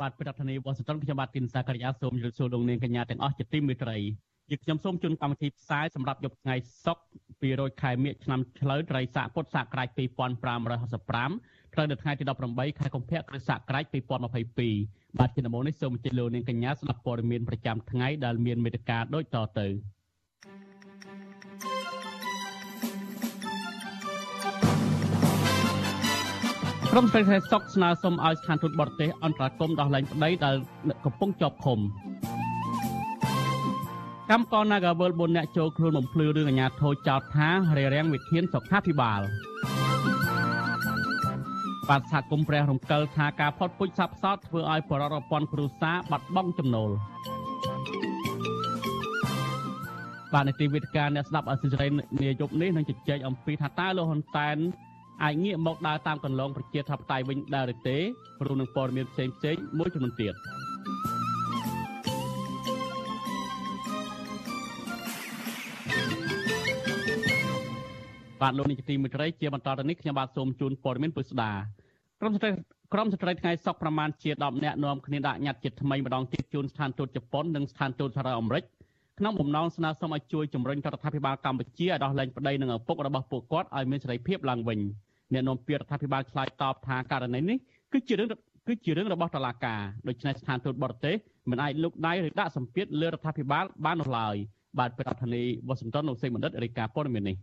បាទប្រធានាធិបតីវ៉ាស៊ីនតោនខ្ញុំបាទទីនសាករិយាសូមជម្រាបសួរលោកនាងកញ្ញាទាំងអស់ជាទីមេត្រីជាខ្ញុំសូមជូនកម្មវិធីផ្សាយសម្រាប់យប់ថ្ងៃសុក្រ200ខែមិញឆ្នាំឆ្លូវត្រីស័កពុទ្ធសករាជ2565ត្រូវនៅថ្ងៃទី18ខែកុម្ភៈគ្រិស្តសករាជ2022បាទជាដំបូងនេះសូមអញ្ជើញលោកនាងកញ្ញាស្ដាប់ព័ត៌មានប្រចាំថ្ងៃដែលមានមេត្តាដូចតទៅ ក្រុមស្រីខេសុកស្នើសុំឲ្យស្ថានទូតបរទេសអន្តរាគមន៍ដោះលែងប្តីដែលកំពុងជាប់ឃុំកម្មករ Nagawal 4នាក់ចូលខ្លួនបំភ្លឺរឿងអាញាធរចោទថារារាំងវិធានសុខាភិបាលបាទសហគមន៍ព្រះរំកិលថាការផុតពូជសាប់សតធ្វើឲ្យបរិរពន្ធគ្រួសារបាត់បង់ចំណូលបាទនីតិវិទ្យាអ្នកស្ដាប់អសិរ័យនាយប់នេះនឹងជជែកអំពីថាតើលោកហ៊ុនសែន អាចងាកមកដើរតាមកន្លងប្រជាធិបតេយ្យវិញដែរឬទេព្រោះនឹងព័ត៌មានផ្សេងផ្សេងមួយចំនួនទៀតបាទលោកនាយកទីមេត្រីជាបន្តទៅនេះខ្ញុំបាទសូមជូនព័ត៌មានពុស្ដាក្រុមស្ត្រីក្រុមស្ត្រីថ្ងៃសុកប្រមាណជា10នាក់នាំគ្នាដាក់ញត្តិជាថ្មីម្ដងទៀតជូនស្ថានទូតជប៉ុននិងស្ថានទូតសហរដ្ឋអាមេរិក ក្នុងបំណងស្នើសុំឲ្យជួយជំរុញរដ្ឋាភិបាលកម្ពុជាឲ្យដោះលែងប្តីនិងឪពុករបស់ពួកគាត់ឲ្យមានសេរីភាពឡើងវិញអ្នកនាំពាក្យរដ្ឋាភិបាលឆ្លើយតបថាករណីនេះគឺជារឿងគឺជារឿងរបស់តុលាការដូច្នេះស្ថានទូតបរទេសមិនអាចលុកដៃឬដាក់សម្ពាធលើរដ្ឋាភិបាលបាននោះឡើយបាទប្រធានាធិបតីវ៉ាស៊ីនតោនលោកសេបណ្ឌិតរាយការណ៍ព័ត៌មាននេះ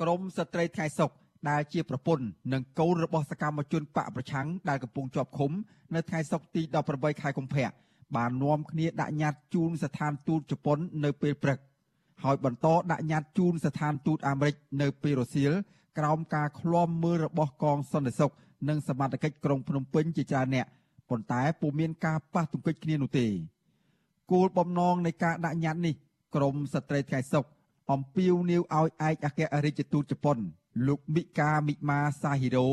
ក្រមស្ត្រីថ្ងៃសុកដែលជាប្រពន្ធនិងកូនរបស់សកម្មជនបកប្រឆាំងដែលកំពុងជាប់ឃុំនៅថ្ងៃសុកទី18ខែកុម្ភៈ បាននាំគ្នាដាក់ញត្តិជូនស្ថានទូតជប៉ុននៅពេលព្រឹកហើយបន្តដាក់ញត្តិជូនស្ថានទូតអាមេរិកនៅពេលរសៀលក្រោមការឃ្លាំមើលរបស់កងសន្តិសុខនិងសមត្ថកិច្ចក្រុងភ្នំពេញជាច្រើនអ្នកប៉ុន្តែពុំមានការប៉ះទង្គិចគ្នានោះទេគោលបំណងនៃការដាក់ញត្តិនេះក្រមស្ត្រីថ្ងៃសុខអំពាវនាវឲ្យឯកអគ្គរដ្ឋទូតជប៉ុន លោកមីកាមីម៉ាសាហ៊ីរ៉ូ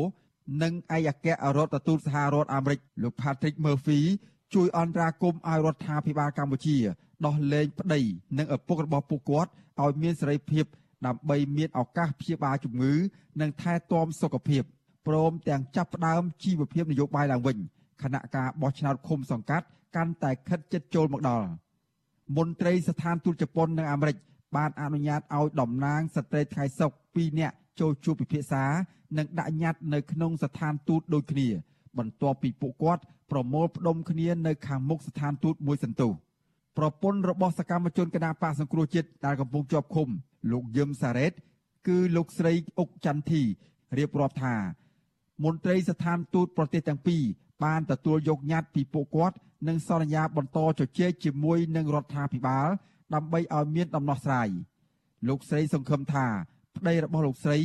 និងឯកអគ្គរដ្ឋទូតសហរដ្ឋអាមេរិកលោក Patrick Murphy ជួយអន្តរាគមន៍ឲ្យរដ្ឋាភិបាលកម្ពុជា ដោះលែងប្តីនិងឪពុករបស់ពួកគាត់ឲ្យមានសេរីភាពដើម្បីមានឱកាសព្យាបាលជំងឺ និងថែទាំសុខភាពព្រមទាំងចាប់ផ្ដើមជីវភាពនយោបាយឡើងវិញគណៈការបោះឆ្នោតឃុំសង្កាត់កាន់តែខិតជិតចូលមកដល់មន្ត្រីស្ថានទូតជប៉ុននិងអាមេរិកបានអនុញ្ញាតឲ្យតំណាងស្ត្រីថ្ងៃសុក2នាក់ចូលជួបពិភាក្សា និងដាក់ញត្តិនៅក្នុងស្ថានទូតដូចគ្នា បន្ទាប់ពីពួកគាត់ ប្រមូលផ្ដុំគ្នានៅខាងមុខស្ថានទូតមួយសន្ទុះប្រពន្ធរបស់សកម្មជនគណបកសង្គ្រោះជាតិដែលកំពុងជាប់ឃុំ លោកយឹមសារ៉េត គឺលោកស្រីអុកចន្ទធីរៀបរាប់ថា មន្ត្រីស្ថានទូតប្រទេសទាំងពីរបានទទួលយកញត្តិពីពួកគាត់និងសន្យាបន្តជជែកជាមួយនឹងរដ្ឋាភិបាល ដើម្បីឲ្យមានដំណោះស្រាយលោកស្រីសង្ឃឹមថាប្តីរបស់លោកស្រី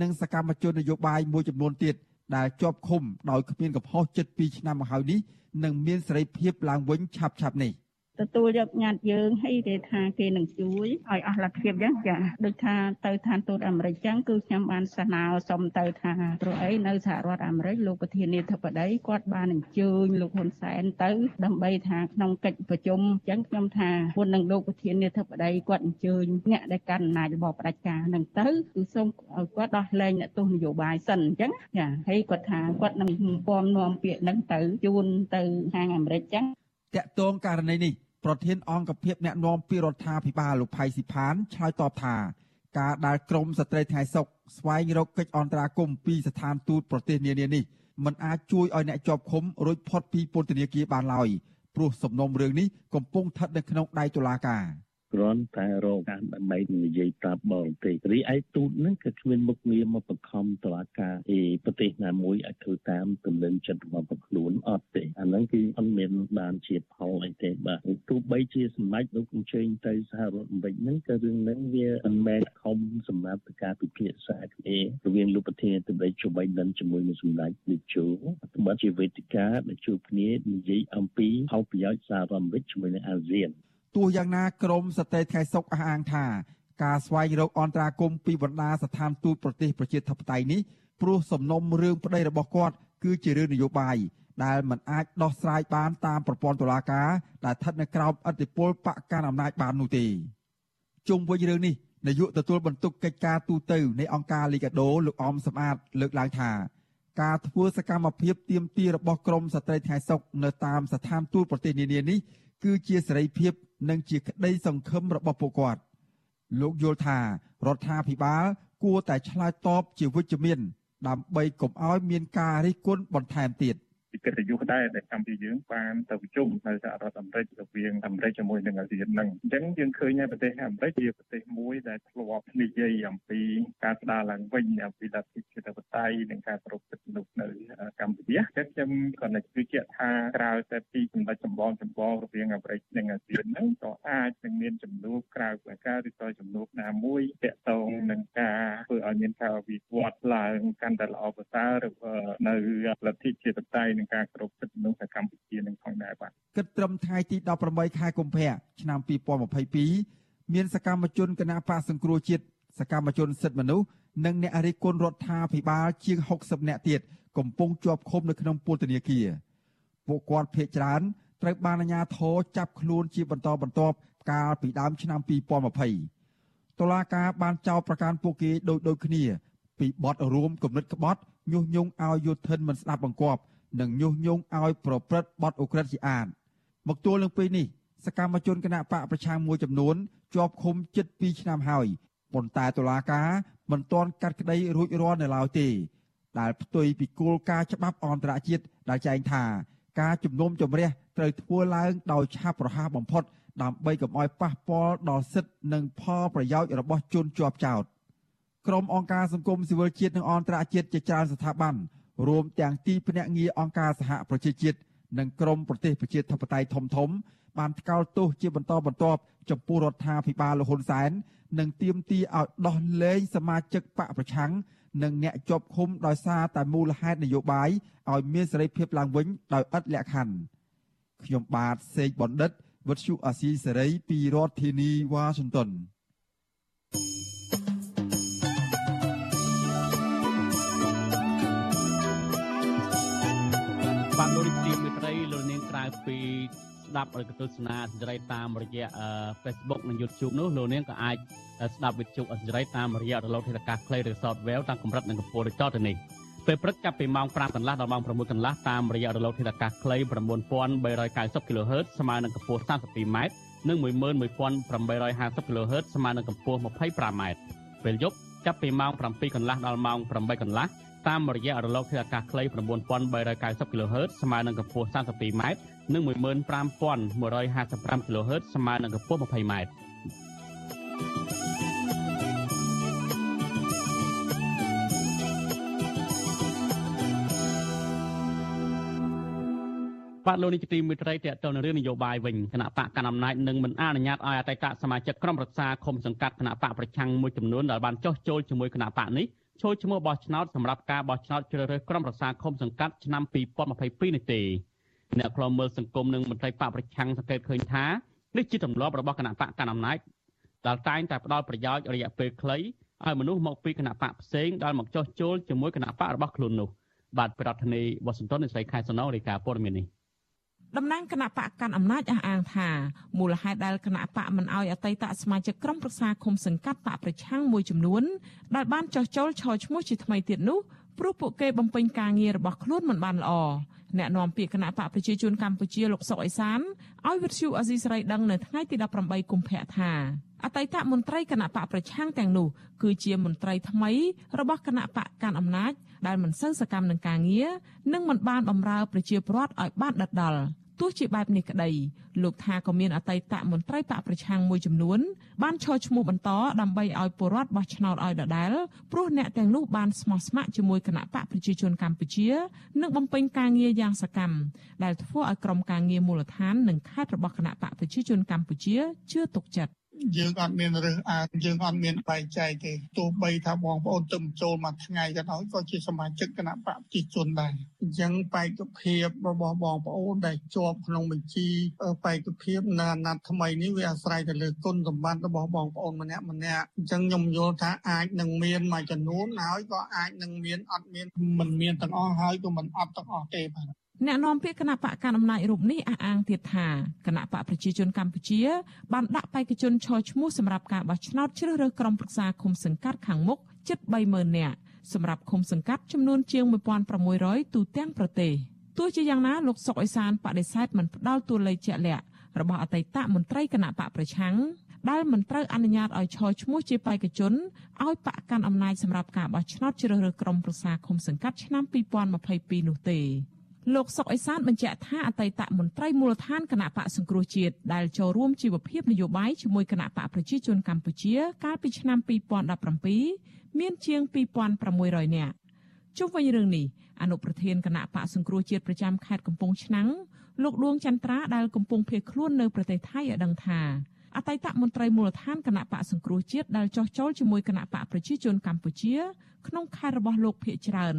និងសកម្មជននយោបាយមួយចំនួនទៀត ដែលជាប់ឃុំដោយគ្មានកំហុសជិត2ឆ្នាំមកហើយនេះនឹងមានសេរីភាពឡើងវិញឆាប់ៗនេះ។ ទទួលយកញត្តិយើងហើយគេថាគេនឹងជួយឲ្យអស់លទ្ធភាពចឹងចាដូចថាទៅឋានទូតអាមេរិកចឹងគឺខ្ញុំបានស្នើសុំទៅថាព្រោះអីនៅសហរដ្ឋអាមេរិកលោកប្រធានាធិបតីគាត់បានអញ្ជើញលោកហ៊ុនសែនទៅដើម្បីថាក្នុងកិច្ចប្រជុំចឹងខ្ញុំថាមុននឹងលោកប្រធានាធិបតីគាត់អញ្ជើញអ្នកដែលកាន់អំណាចរបស់ផ្ដាច់ការនឹងទៅគឺសូមឲ្យគាត់ដោះលែងអ្នកទោសនយោបាយសិនអញ្ចឹងចាហើយគាត់ថាគាត់នឹងពំនាំពាក្យនឹងទៅជូនទៅខាងអាមេរិកចឹងតកតងករណីនេះ ប្រធានអង្គភិបអ្នកណែនាំពីរដ្ឋាភិបាលលោកផៃស៊ីផានឆ្លើយតបថាការដែលក្រមស្ត្រីថ្ងៃសុកស្វែងរកកិច្ចអន្តរាគមន៍ពីស្ថានទូតប្រទេសនានានេះมันអាចជួយឲ្យអ្នកជាប់ឃុំរួចផុតពីពន្ធនាគារបានឡើយព្រោះសំណុំរឿងនេះកំពុងស្ថិតនៅក្នុងដៃតុលាការ។ គ្រាន់តែរកការដើម្បីនិយាយប្រាប់បរទេសរីឯទូតហ្នឹងក៏គ្មានមុខងារមកបង្ខំតឡាការអីប្រទេសណាមួយឲ្យធ្វើតាមទំនឹងចិត្តរបស់ខ្លួនអត់ទេអាហ្នឹងគឺអត់មានបានជាផលអីទេបាទទោះបីជាសម្ដេចលោកអញ្ជើញទៅសហរដ្ឋអាមេរិកហ្នឹងក៏រឿងហ្នឹងវាមិនមែនខំសម្រាប់ការពិភាក្សាគ្នារវាងលោកប្រធានាធិបតីជូបៃដិនជាមួយនឹងសម្ដេចនាយកជូបើជាវេទិកាដែលជួបគ្នានិយាយអំពីផលប្រយោជន៍សហរដ្ឋអាមេរិកជាមួយនឹងអាស៊ាន ទោះយ៉ាងណាក្រមស្ត្រីថ្ងៃសុកអះអាងថាការស្វែងរកអន្តរាគមពីបណ្ដាស្ថានទូតប្រទេសប្រជាធិបតេយ្យនេះព្រោះសំណុំរឿងប្តីរបស់គាត់គឺជារឿងនយោបាយដែលមិនអាចដោះស្រាយបានតាមប្រព័ន្ធតុលាការដែលស្ថិតនៅក្រោមអធិបុលបកកាន់អំណាចបាននោះទេជុំវិញរឿងនេះនាយកទទួលបន្ទុកកិច្ចការទូតនៃអង្គការលីកាដូលោកអមសំអាតលើកឡើងថាការធ្វើសកម្មភាពទៀមទារបស់ក្រមស្ត្រីថ្ងៃសុកនៅតាមស្ថានទូតប្រទេសនានានេះ គឺជាសេរីភាពនិងជាក្តីសង្ឃឹមរបស់ពួកគាត់លោកយល់ថារដ្ឋាភិបាលគួរតែឆ្លើយតបជាវិជ្ជមាន ដើម្បីកុំឲ្យមានការរិះគន់បន្ថែមទៀត។ពី កិត្តិយសដែរដែលកម្ពុជាយើងបានទៅប្រជុំនៅសហរដ្ឋអាមេរិករវាងអាមេរិកជាមួយនឹងអាស៊ានហ្នឹងអញ្ចឹងយើងឃើញថាប្រទេសអាមេរិកជាប្រទេសមួយដែលធ្លាប់និយាយអំពីការស្ដារឡើងវិញអំពីលទ្ធិជាតិបតៃនិងការគ្រប់គ្រងមនុស្សនៅកម្ពុជាតែខ្ញុំក៏នឹងជឿជាក់ថាក្រៅតែពីចំណុចចម្បងចម្បងរវាងអាមេរិកនិងអាស៊ានហ្នឹងក៏អាចនឹងមានចំនួនក្រៅពីការឬក៏ចំនួនណាមួយតាក់ទងនឹងការធ្វើឲ្យមានការវិវត្តឡើងកាន់តែល្អប្រសើរនៅលទ្ធិជាតិបតៃនឹងការគ្រប់សិទ្ធិមនុស្សនៅកម្ពុជានឹងផងដែរបាទគិតត្រឹមថ្ងៃទី18ខែកុម្ភៈឆ្នាំ2022មានសកម្មជនគណៈបកសង្គ្រោះជាតិសកម្មជនសិទ្ធិមនុស្សនិងអ្នករិះគន់រដ្ឋាភិបាលជាង60នាក់ទៀតកំពុងជាប់ឃុំនៅក្នុងពន្ធនាគារពួកគាត់ភ័យច្រើនត្រូវបានអាជ្ញាធរចាប់ខ្លួនជាបន្តបន្ទាប់កាលពីដើមឆ្នាំ2020តុលាការបានចោទប្រកាន់ពួកគេដូចដូចគ្នាពីបទរួមគំនិតក្បត់ញុះញង់ឲ្យយុធិនមិនស្ដាប់បង្គាប់ និងញុះញង់ឲ្យប្រព្រឹត្តបទឧក្រិដ្ឋជាអាតមកទល់នឹងពេលនេះសកម្មជនគណៈបកប្រឆាំងមួយចំនួនជាប់ឃុំជិត2ឆ្នាំហើយប៉ុន្តែតុលាការមិនទាន់កាត់ក្តីរួចរាល់នៅឡើយទេ ដែលផ្ទុយពីគោលការណ៍ច្បាប់អន្តរជាតិដែលចែងថាការជំនុំជម្រះត្រូវធ្វើឡើងដោយឆាប់រហ័សបំផុត ដើម្បីកុំឲ្យប៉ះពាល់ដល់សិទ្ធិនិងផលប្រយោជន៍របស់ជនជាប់ចោតក្រុមអង្គការសង្គមស៊ីវិលជាតិនិងអន្តរជាតិជាច្រើនស្ថាប័ន រួមទាំងទីភ្នាក់ងារអង្គការសហប្រជាជាតិនិងក្រមប្រទេសប្រជាធិបតេយ្យធំធំ បានថ្កោលទោសជាបន្តបន្ទាប់ចំពោះរដ្ឋាភិបាលលហ៊ុនសែននិងទាមទារឲ្យដោះលែងសមាជិកបកប្រឆាំងនិងអ្នកជាប់ឃុំដោយសារតែមូលហេតុនយោបាយឲ្យមានសេរីភាពឡើងវិញដោយឥតលក្ខខណ្ឌខ្ញុំបាទសេកបណ្ឌិតវុទ្ធុអាស៊ីសេរីពីរដ្ឋធានីវ៉ាស៊ីនតោន បាទលោកទីមេត្រីលោកនាងក្រៅពីស្ដាប់ឬក៏ទស្សនាអសិរ័យតាមរយៈ Facebook និង YouTube នោះលោកនាងក៏អាចស្ដាប់វិទ្យុអសិរ័យតាមរយៈរលកធាតុអាកាសខ្លីឬ Software តាមកម្រិតនិងកម្ពស់ដូចតទៅនេះពេលព្រឹកចាប់ពីម៉ោង5កន្លះដល់ម៉ោង6កន្លះតាមរយៈរលកធាតុអាកាសខ្លី9390 kHz ស្មើនឹងកម្ពស់ 32m និង11850 kHz ស្មើនឹងកម្ពស់ 25m ពេលយប់ចាប់ពីម៉ោង7កន្លះដល់ម៉ោង8កន្លះ តាមរយៈរលកធាតុអាកាសខ្លី9390 kHz ស្មើនឹងកម្ពស់ 32m និង15155 kHz ស្មើនឹងកម្ពស់ 20m បាទលោកនេះជាទីមេត្រីតេតទៅនឹងរឿងនយោបាយវិញគណៈបកកណ្ដាលអំណាចនឹងមិនអនុញ្ញាតឲ្យអតីតសមាជិកក្រុមប្រឹក្សាឃុំសង្កាត់គណៈបកប្រឆាំងមួយចំនួនដែលបានចោះចូលជាមួយគណៈបកនេះ ចូលឈ្មោះបោះឆ្នោតសម្រាប់ការបោះឆ្នោតជ្រើសរើសក្រុមប្រឹក្សាឃុំសង្កាត់ឆ្នាំ2022នេះទេអ្នកខ្លំមើលសង្គមនិងមន្ត្រីបកប្រឆាំងសង្កេតឃើញថានេះជាទម្លាប់របស់គណៈបកកណ្ដាលអំណាចដែលតែងតែផ្ដល់ប្រយោជន៍រយៈពេលខ្លីឲ្យមនុស្សមកពីគណៈបកផ្សេងដែលមកចោះចូលជាមួយគណៈបករបស់ខ្លួននោះបាទប្រធានាធិបតីវ៉ាស៊ីនតោននៃស្រីខែសណងរាយការណ៍ព័ត៌មាននេះ តំណាងគណៈបកកាន់អំណាចអះអាងថាមូលហេតុដែលគណៈបកមិនអោយអតីតសមាជិកក្រុមប្រឹក្សាឃុំសង្កាត់បកប្រឆាំងមួយចំនួនដែលបានចោះចូលឈរឈ្មោះជាថ្មីទៀតនោះព្រោះពួកគេបំពេញការងាររបស់ខ្លួនមិនបានល្អអ្នកនាំពាក្យគណៈបកប្រជាជនកម្ពុជាលោកសុកអេសានឲ្យវិទ្យុអេស៊ីសរ៉ៃដឹងនៅថ្ងៃទី18កុម្ភៈថាអតីតមន្ត្រីគណៈបកប្រឆាំងទាំងនោះគឺជាមន្ត្រីថ្មីរបស់គណៈបកកាន់អំណាចដែលមិនសូវសកម្មនឹងការងារនិងមិនបានបម្រើប្រជាពលរដ្ឋឲ្យបានដិតដល់ ទោះជាបែបនេះក្តីលោកថាក៏មានអតីតមន្ត្រីបកប្រឆាំងមួយចំនួនបានឈរឈ្មោះបន្តដើម្បីឲ្យពលរដ្ឋបោះឆ្នោតឲ្យដដែលព្រោះអ្នកទាំងនោះបានស្មោះស្ម័គ្រជាមួយគណៈបកប្រជាជនកម្ពុជានិងបំពេញការងារយ៉ាងសកម្មដែលធ្វើឲ្យក្រុមការងារមូលដ្ឋាននិងខេត្តរបស់គណៈបកប្រជាជនកម្ពុជាជឿទុកចិត្ត យើងអត់មានរើសអើងយើងអត់មានបែងចែកទេទោះបីថាបងប្អូនទៅចូលមួយថ្ងៃក៏ដោយក៏ជាសមាជិកគណៈបកប្រជាជនដែរអញ្ចឹងបេក្ខភាពរបស់បងប្អូនដែលជាប់ក្នុងបញ្ជីបេក្ខភាពនៅអាណត្តិថ្មីនេះវាអាស្រ័យទៅលើគុណសម្បត្តិរបស់បងប្អូនម្នាក់ម្នាក់អញ្ចឹងខ្ញុំយល់ថាអាចនឹងមានមួយចំនួនហើយក៏អាចនឹងមានអត់មានមិនមានទាំងអស់ហើយក៏មិនអត់ទាំងអស់ទេបាទ អ្នកនាំពាក្យគណៈបកកណ្ដាលអំណាចរូបនេះអះអាងទៀតថាគណៈបកប្រជាជនកម្ពុជាបានដាក់បេក្ខជនឈរឈ្មោះសម្រាប់ការបោះឆ្នោតជ្រើសរើសក្រុមប្រឹក្សាឃុំសង្កាត់ខាងមុខជិត30000នាក់សម្រាប់ឃុំសង្កាត់ចំនួនជាង1600ទូទាំងប្រទេសទោះជាយ៉ាងណាលោកសុកអេសានបដិសេធមិនផ្ដល់តួលេខជាក់លាក់របស់អតីតមន្ត្រីគណៈបកប្រឆាំងដែលមិនត្រូវអនុញ្ញាតឲ្យឈរឈ្មោះជាបេក្ខជនឲ្យបកកាន់អំណាចសម្រាប់ការបោះឆ្នោតជ្រើសរើសក្រុមប្រឹក្សាឃុំសង្កាត់ឆ្នាំ2022នោះទេ លោកសុកអេសានបញ្ជាក់ថាអតីតមន្ត្រីមូលដ្ឋានគណៈបកសង្គ្រោះជាតិដែលចូលរួមជីវភាពនយោបាយជាមួយគណៈបកប្រជាជនកម្ពុជា កាលពីឆ្នាំ2017មានជាង2600នាក់ជុំវិញរឿងនេះអនុប្រធានគណៈបកសង្គ្រោះជាតិប្រចាំខេត្តកំពង់ឆ្នាំងលោកដួងចន្ទ្រាដែលកំពុងភៀសខ្លួននៅប្រទេសថៃឲ្យដឹងថា អតីតមន្ត្រីមូលដ្ឋានគណៈបកសង្គ្រោះជាតិដែលចោះចូលជាមួយគណៈបកប្រជាជនកម្ពុជាក្នុងខេត្តរបស់លោកភៀកច្រើន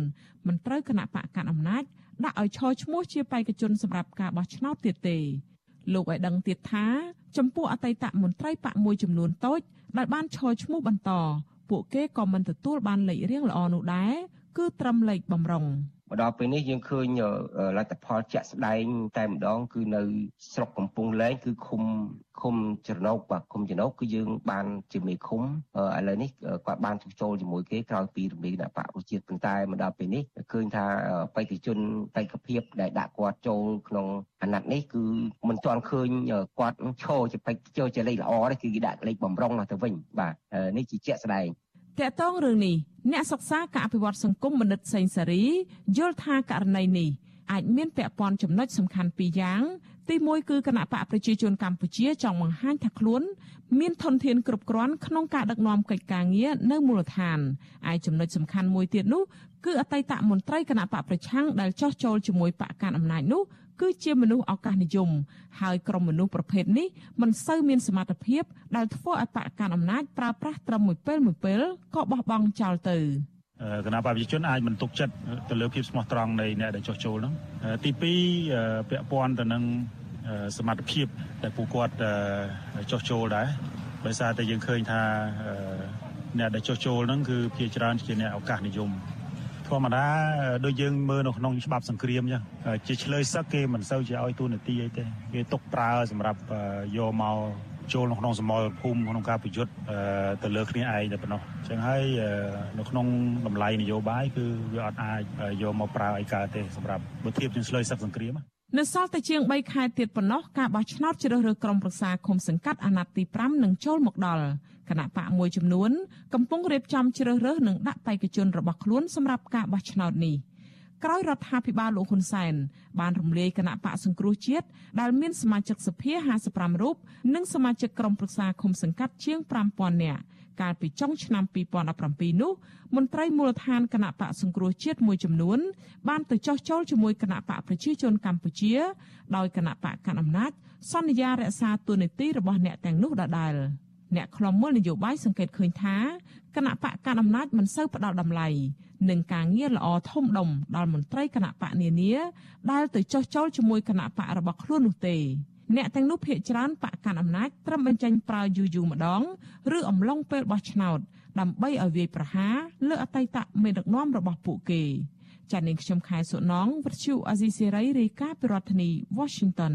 មិនត្រូវគណៈបកកាន់អំណាចដាក់ឲ្យឈរឈ្មោះជាបេក្ខជនសម្រាប់ការបោះឆ្នោតទៀតទេលោកឲ្យដឹងទៀតថាចំពោះអតីតមន្ត្រីបកមួយចំនួនតូចដែលបានឈរឈ្មោះបន្ត ពួកគេក៏មិនទទួលបានលេខរៀងល្អនោះដែរ គឺត្រឹមលេខបំរុងមកដល់ពេលនេះយើងឃើញលទ្ធផលជាក់ស្ដែងតែម្ដង គឺនៅស្រុកកំពង់លែងគឺឃុំឃុំចំណោកបាទឃុំចំណោកគឺយើងបានជាមេឃុំឥឡូវនេះគាត់បានចូលជាមួយគេក្រោយពីរំលាយគណៈបកប្រជាជាតិប៉ុន្តែមកដល់ពេលនេះឃើញថាបេក្ខជនបេក្ខភាពដែលដាក់គាត់ចូលក្នុងអាណត្តិនេះគឺមិនទាន់ឃើញគាត់ឈរជាបេក្ខជនជាលេខល្អទេគឺគេដាក់លេខបំរុងទៅវិញបាទនេះជាជាក់ស្ដែង តកតងរឿងនេះអ្នកសិក្សាការអភិវឌ្ឍសង្គមមនិតសេងសារីយល់ថាករណីនេះអាចមានពាក់ព័ន្ធចំណុចសំខាន់ពីរយ៉ាងទីមួយគឺគណៈបកប្រជាជនកម្ពុជាចង់បង្ហាញថាខ្លួន មានធនធានគ្រប់គ្រាន់ក្នុងការដឹកនាំកិច្ចការងារនៅមូលដ្ឋានឯចំណុចសំខាន់មួយទៀតនោះគឺអតីតមន្ត្រីគណៈបកប្រឆាំងដែលចោះចូលជាមួយបកកាន់អំណាចនោះ គឺជាមនុស្សឱកាសនិយមហើយក្រុមមនុស្សប្រភេទនេះមិនសូវមានសមត្ថភាពដែលធ្វើឲ្យបកកាន់អំណាចប្រើប្រាស់ត្រឹមមួយពេលមួយពេលក៏បោះបង់ចោលទៅគណៈបព្វជិជនអាចមិនទុកចិត្តទៅលើភាពស្មោះត្រង់នៃអ្នកដែលចោះចូលនោះទី2ពាក់ព័ន្ធទៅនឹងសមត្ថភាពដែលពួកគាត់ចោះចូលដែរដោយសារតែយើងឃើញថាអ្នកដែលចោះចូលហ្នឹងគឺភាគច្រើនជាអ្នកឱកាសនិយម ធម្មតាដូចយើងមើលនៅក្នុងច្បាប់សង្គ្រាមចឹងជាឆ្លើយសឹកគេមិនសូវជាឲ្យទូនាទីអីទេគេទុកប្រើសម្រាប់យកមកចូលនៅក្នុងសមរភូមិក្នុងការប្រយុទ្ធទៅលើគ្នាឯងតែប៉ុណ្ណោះអញ្ចឹងហើយនៅក្នុងតម្លៃនយោបាយគឺវាអត់អាចយកមកប្រើអីកើតទេសម្រាប់បើធៀបជាងឆ្លើយសឹកសង្គ្រាម នៅសល់តែជាង3ខែទៀតប៉ុណ្ណោះការបោះឆ្នោតជ្រើសរើសក្រុមប្រឹក្សាឃុំសង្កាត់អាណត្តិទី5នឹងចូលមកដល់គណៈបកមួយចំនួនកំពុងរៀបចំជ្រើសរើសនិងដាក់បេក្ខជនរបស់ខ្លួនសម្រាប់ការបោះឆ្នោតនេះក្រោយរដ្ឋាភិបាលលោកហ៊ុនសែនបានរំលាយគណៈបកសង្គ្រោះជាតិដែលមានសមាជិកសភា55រូបនិងសមាជិកក្រុមប្រឹក្សាឃុំសង្កាត់ជាង5000នាក់ កាលពីចុងឆ្នាំ2017នោះមន្ត្រីមូលដ្ឋានគណៈបកសង្គ្រោះជាតិមួយចំនួនបានទៅចោះចូលជាមួយគណៈបកប្រជាជនកម្ពុជាដោយគណៈបកកណ្ដាលអំណាចសន្យារក្សាទូនីតិរបស់អ្នកទាំងនោះដដែល។អ្នកខ្លំមើលនយោបាយសង្កេតឃើញថាគណៈបកកណ្ដាលអំណាចមិនសូវផ្ដល់តម្លៃនឹងការងារល្អធំដុំដល់មន្ត្រីគណៈបកនានាដែលទៅចោះចូលជាមួយគណៈបករបស់ខ្លួននោះទេ អ្នកទាំងនោះភាកច្រើនបកកាន់អំណាចត្រឹមបញ្ចេញប្រើយូយូម្ដងឬអំឡុងពេលបោះឆ្នោតដើម្បីឲ្យវាយប្រហារលើអតីតមេដឹកនាំរបស់ពួកគេចា៎នាងខ្ញុំខែសុណងវិទ្យុអាស៊ីសេរីរាយការណ៍ពីរដ្ឋធានី Washington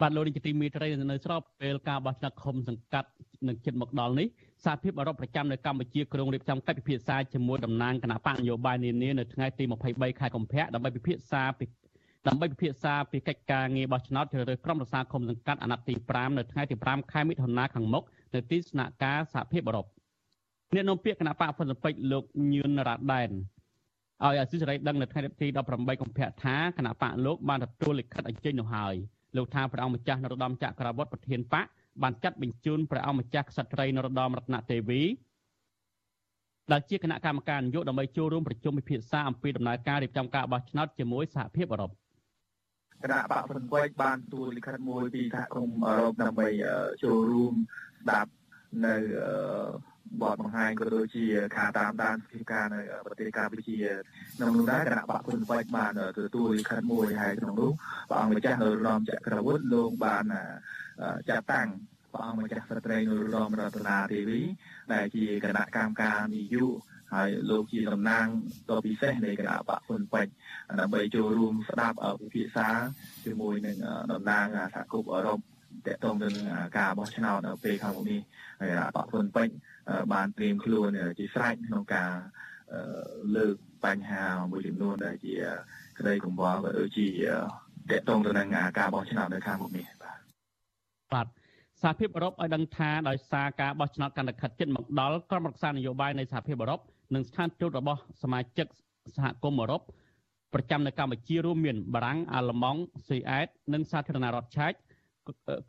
បាទលោកនាយកទីមេត្រីនៅស្របពេលការបោះឆ្នោតឃុំសង្កាត់នឹងជិតមកដល់នេះសហភាពអឺរ៉ុបប្រចាំនៅកម្ពុជាក្រុងរៀបចំកិច្ចពិភាក្សាជាមួយតំណាងគណៈបកនយោបាយនានានៅថ្ងៃទី23ខែកុម្ភៈដើម្បីពិភាក្សាពី ដើម្បីពិភាក្សាពីកិច្ចការងារបោះឆ្នោតជ្រើសរើសក្រុមប្រឹក្សាឃុំសង្កាត់អាណត្តិទី5នៅថ្ងៃទី5ខែមិថុនាខាងមុខនៅទីស្នាក់ការសហភាពអឺរ៉ុបអ្នកនាំពាក្យគណៈបកហ្វុនស៊ិនពេជ្រលោកញឿនរ៉ាដែនឲ្យអសិរ័យដឹងនៅថ្ងៃទី18កុម្ភៈថាគណៈបកលោកបានទទួលលិខិតអញ្ជើញនោះហើយលោកថាព្រះអង្គម្ចាស់នរោត្តមចក្រវុឌ្ឍប្រធានបកបានចាត់បញ្ជូនព្រះអង្គម្ចាស់ក្សត្រីនរោត្តមរតនទេវីដែលជាគណៈកម្មការនយោបាយដើម្បីចូលរួមប្រជុំពិភាក្សាអំពីដំណើរការរៀបចំការបោះឆ្នោតជាមួយសហភាពអឺរ៉ុប គណៈបកប្រវត្តិបានទូលលិខិតមួយពីសហគមន៍អឺរ៉ុបដើម្បីចូលរួមស្ដាប់នៅបទបង្ហាញក៏ដូចជាការតាមដានស្ថានភាពនៅប្រទេសកម្ពុជាក្នុងនោះដែរគណៈបកគុណវៃបានទទួលលិខិតមួយហើយក្នុងនោះព្រះអង្គម្ចាស់នរោត្តមចក្រវុឌ្ឍលោកបានចាត់តាំងព្រះអង្គម្ចាស់ស្ត្រីនរោត្តមរតនាទេវីដែលជាគណៈកម្មការនយោបាយ ហើយលោកជាតំណាងដ៏ពិសេសនៃគណៈបកហ៊ុនពេជ្រដើម្បីចូលរួមស្ដាប់ពិភាក្សាជាមួយនឹងតំណាងសហគមន៍អឺរ៉ុបតកតងទៅនឹងការបោះឆ្នោតនៅពេលខាងមុខនេះហើយបកហ៊ុនពេជ្របានត្រៀមខ្លួនជាស្រេចក្នុងការលើកបញ្ហាមួយចំនួនដែលជាក្តីកង្វល់ក៏ដូចជាតកតងទៅនឹងការបោះឆ្នោតនៅខាងមុខនេះបាទបាទសហភាពអឺរ៉ុបឲ្យដឹងថាដោយសារការបោះឆ្នោតកាន់តែខិតជិតមកដល់ក្រុមរក្សានយោបាយនៃសហភាពអឺរ៉ុប និងស្ថានទូតរបស់សមាជិកសហគមន៍អឺរ៉ុបប្រចាំនៅកម្ពុជារួមមានបារាំងអាល្លឺម៉ង់ស៊ុយអែតនិងសាធារណរដ្ឋឆែក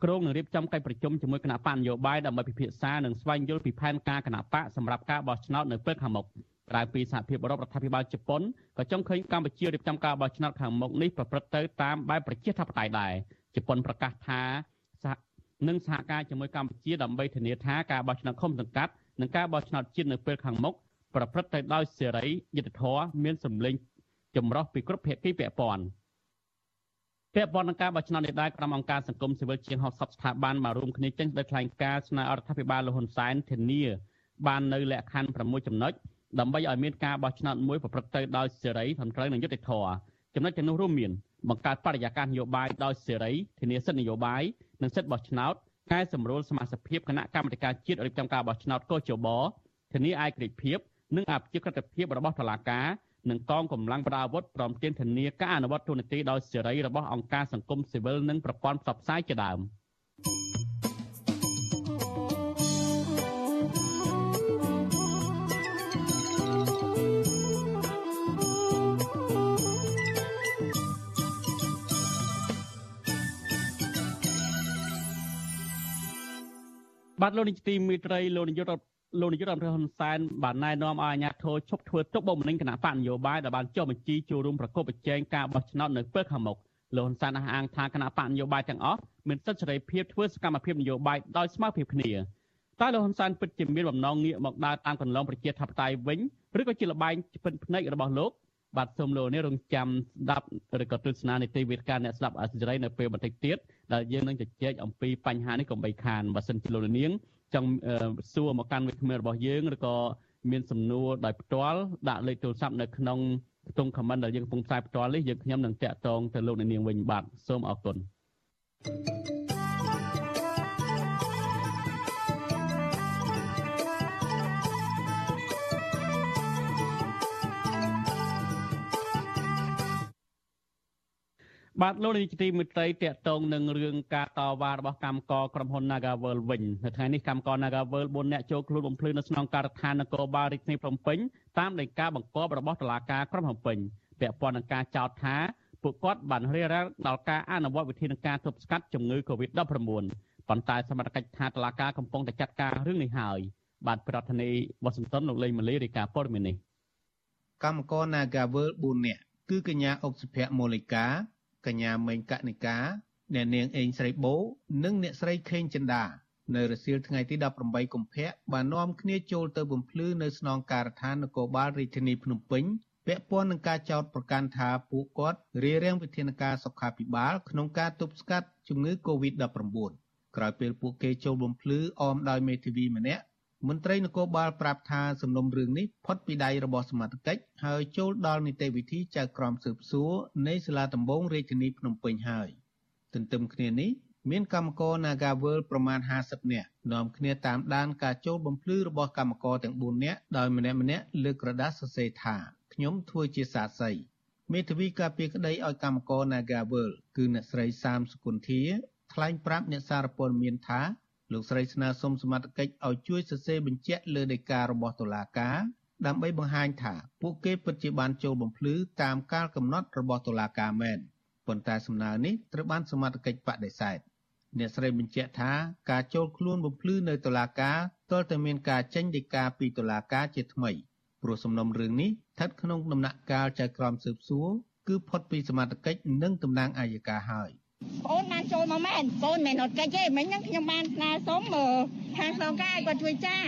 ក្រុងនឹងរៀបចំកិច្ចប្រជុំជាមួយគណៈបកនយោបាយដើម្បីពិភាក្សានិងស្វែងយល់ពីផែនការគណៈបកសម្រាប់ការបោះឆ្នោតនៅពេលខាងមុខក្រៅពីសហភាពអឺរ៉ុបរដ្ឋាភិបាលជប៉ុនក៏ចង់ឃើញកម្ពុជារៀបចំការបោះឆ្នោតខាងមុខនេះប្រព្រឹត្តទៅតាមបែបប្រជាធិបតេយ្យដែរជប៉ុនប្រកាសថាសហនឹងសហការជាមួយកម្ពុជាដើម្បីធានាថាការបោះឆ្នោតឃុំសង្កាត់និងការបោះឆ្នោតជាតិនៅពេលខាងមុខ ប្រព្រឹត្តទៅដោយសេរីយុត្តិធម៌មានសម្លេងចម្រុះពីគ្រប់ភាគីពាក់ព័ន្ធពាក់ព័ន្ធនឹងការបោះឆ្នោតនេះដែរក្រុមអង្គការសង្គមស៊ីវិលជាង60ស្ថាប័នបានរួមគ្នាចេញដោយថ្លែងការណ៍ស្នើរដ្ឋាភិបាលលហ៊ុនសែនធានាបាននៅលក្ខខណ្ឌ6ចំណុចដើម្បីឲ្យមានការបោះឆ្នោតមួយប្រព្រឹត្តទៅដោយសេរីត្រឹមត្រូវនិងយុត្តិធម៌ចំណុចទាំងនោះរួមមានបង្កើតបរិយាកាសនយោបាយដោយសេរីធានាសិទ្ធិនយោបាយនិងសិទ្ធិបោះឆ្នោតកែសម្រួលសមាជិកភាពគណៈកម្មាធិការជាតិរៀបចំការបោះឆ្នោតកោជបធានាឯករាជ្យភាព និងអភិជាក្រិតភាពរបស់តុលាការនិងកងកម្លាំងប្រដាប់អាវុធព្រមទាំងធានាការអនុវត្តទូនាទីដោយសេរីរបស់អង្គការសង្គមស៊ីវិលនិងប្រព័ន្ធផ្សព្វផ្សាយជាដើម។បាទលោកនាយកទីមេត្រីលោកនាយក លោកនាយករដ្ឋមន្ត្រីហ៊ុនសែនបានណែនាំឲ្យអាជ្ញាធរឈប់ធ្វើទុកបុកម្នេញគណៈបកនយោបាយដែលបានចុះបញ្ជីចូលរួមប្រកបប្រជែងការបោះឆ្នោតនៅពេលខាងមុខលោកហ៊ុនសែនអះអាងថាគណៈបកនយោបាយទាំងអស់មានសិទ្ធិសេរីភាពធ្វើសកម្មភាពនយោបាយដោយស្មើភាពគ្នាតែលោកហ៊ុនសែនពិតជាមានបំណងងាកមកដើរតាមកន្លងប្រជាធិបតេយ្យវិញឬក៏ជាលបែងពិនភ្នែករបស់លោកបាទសូមលោកនេះរងចាំស្ដាប់ឬក៏ទស្សនានីតិវិទ្យាអ្នកស្ដាប់អសិរ័យនៅពេលបន្តិចទៀតដែលយើងនឹងជជែកអំពីបញ្ហានេះកុំបីខានបើសិនជាលោកនាង ចង់សួរមកកាន់វិក្កាមរបស់យើងឬក៏មានសំណួរដោយផ្ទាល់ដាក់លេខទូរស័ព្ទនៅក្នុងខ្ទង់ comment ដែលយើងកំពុងផ្សាយផ្ទាល់នេះយើងខ្ញុំនឹងតាក់ទងទៅលោកអ្នកនាងវិញបាទសូមអរគុណ thank you បាទលោកនាយកទីមេត្រីតកតងនឹងរឿងការតវ៉ារបស់កម្មករក្រុមហ៊ុន Nagavel វិញនៅថ្ងៃនេះកម្មករ Nagavel 4នាក់ចូលខ្លួនបំភ្លឺនៅស្នងការដ្ឋាននគរបាលរាជធានីភ្នំពេញតាមដីកាបង្គាប់របស់តុលាការក្រុងភ្នំពេញពាក់ព័ន្ធនឹងការចោទថាពួកគាត់បានរារាំងដល់ការអនុវត្តវិធានការទប់ស្កាត់ជំងឺ Covid-19 ប៉ុន្តែសមត្ថកិច្ចថាតុលាការកំពុងតែចាត់ការរឿងនេះហើយបាទប្រធានាធិបតីវ៉ាស៊ីនតោនលោកលេងម៉ាលីរាយការណ៍ព័ត៌មាននេះកម្មករ Nagavel 4នាក់គឺកញ្ញាអុកសុភ័ក្រមូលិកា កញ្ញាមេងកនិកាអ្នកនាងអេងស្រីបូនិងអ្នកស្រីខេងចិន្តានៅរសៀលថ្ងៃទី18កុម្ភៈបាននាំគ្នាចូលទៅបំភ្លឺនៅស្នងការដ្ឋាននគរបាលរាជធានីភ្នំពេញពាក់ព័ន្ធនឹងការចោទប្រកាន់ថាពួកគាត់រារាំងវិធានការសុខាភិបាលក្នុងការទប់ស្កាត់ជំងឺ Covid-19 ក្រោយពេលពួកគេចូលបំភ្លឺអមដោយមេធាវីម្នាក់ មន្ត្រីនគរបាលប្រាប់ថាសំណុំរឿងនេះផុតពីដៃរបស់សមត្ថកិច្ចហើយចូលដល់នីតិវិធីចៅក្រមស៊ើបសួរនៃសាលាដំបងរាជធានីភ្នំពេញហើយទន្ទឹមគ្នានេះមានកម្មករ Nagavel ប្រមាណ50នាក់នាំគ្នាតាមដានការចូលបំភ្លឺរបស់កម្មករទាំង4នាក់ដោយម្នាក់ម្នាក់លើកក្រដាសសរសេរថាខ្ញុំធ្វើជាសាស័យមេធាវីការពារក្តីឲ្យកម្មករ Nagavel គឺអ្នកស្រីសាមសុគន្ធាថ្លែងប្រាប់អ្នកសារព័ត៌មានថា លោកស្រីស្នើសុំសមត្ថកិច្ចឲ្យជួយសរសេរបញ្ជាក់លើដីការបស់តុលាការដើម្បីបង្ហាញថាពួកគេពិតជាបានចូលបំភ្លឺតាមកាលកំណត់របស់តុលាការមែនប៉ុន្តែសំណើនេះត្រូវបានសមត្ថកិច្ចបដិសេធអ្នកស្រីបញ្ជាក់ថាការចូលខ្លួនបំភ្លឺនៅតុលាការទាល់តែមានការចេញដីកាពីតុលាការជាថ្មីព្រោះសំណុំរឿងនេះស្ថិតក្នុងដំណាក់កាលចៅក្រមស៊ើបសួរគឺផុតពីសមត្ថកិច្ចនិងតំណាងអាយកាហើយ បងបានចូលមកមែនបងមិនអត់កិច្ចទេមិញហ្នឹងខ្ញុំបានស្នើសុំខាងសងការគាត់ជួយចា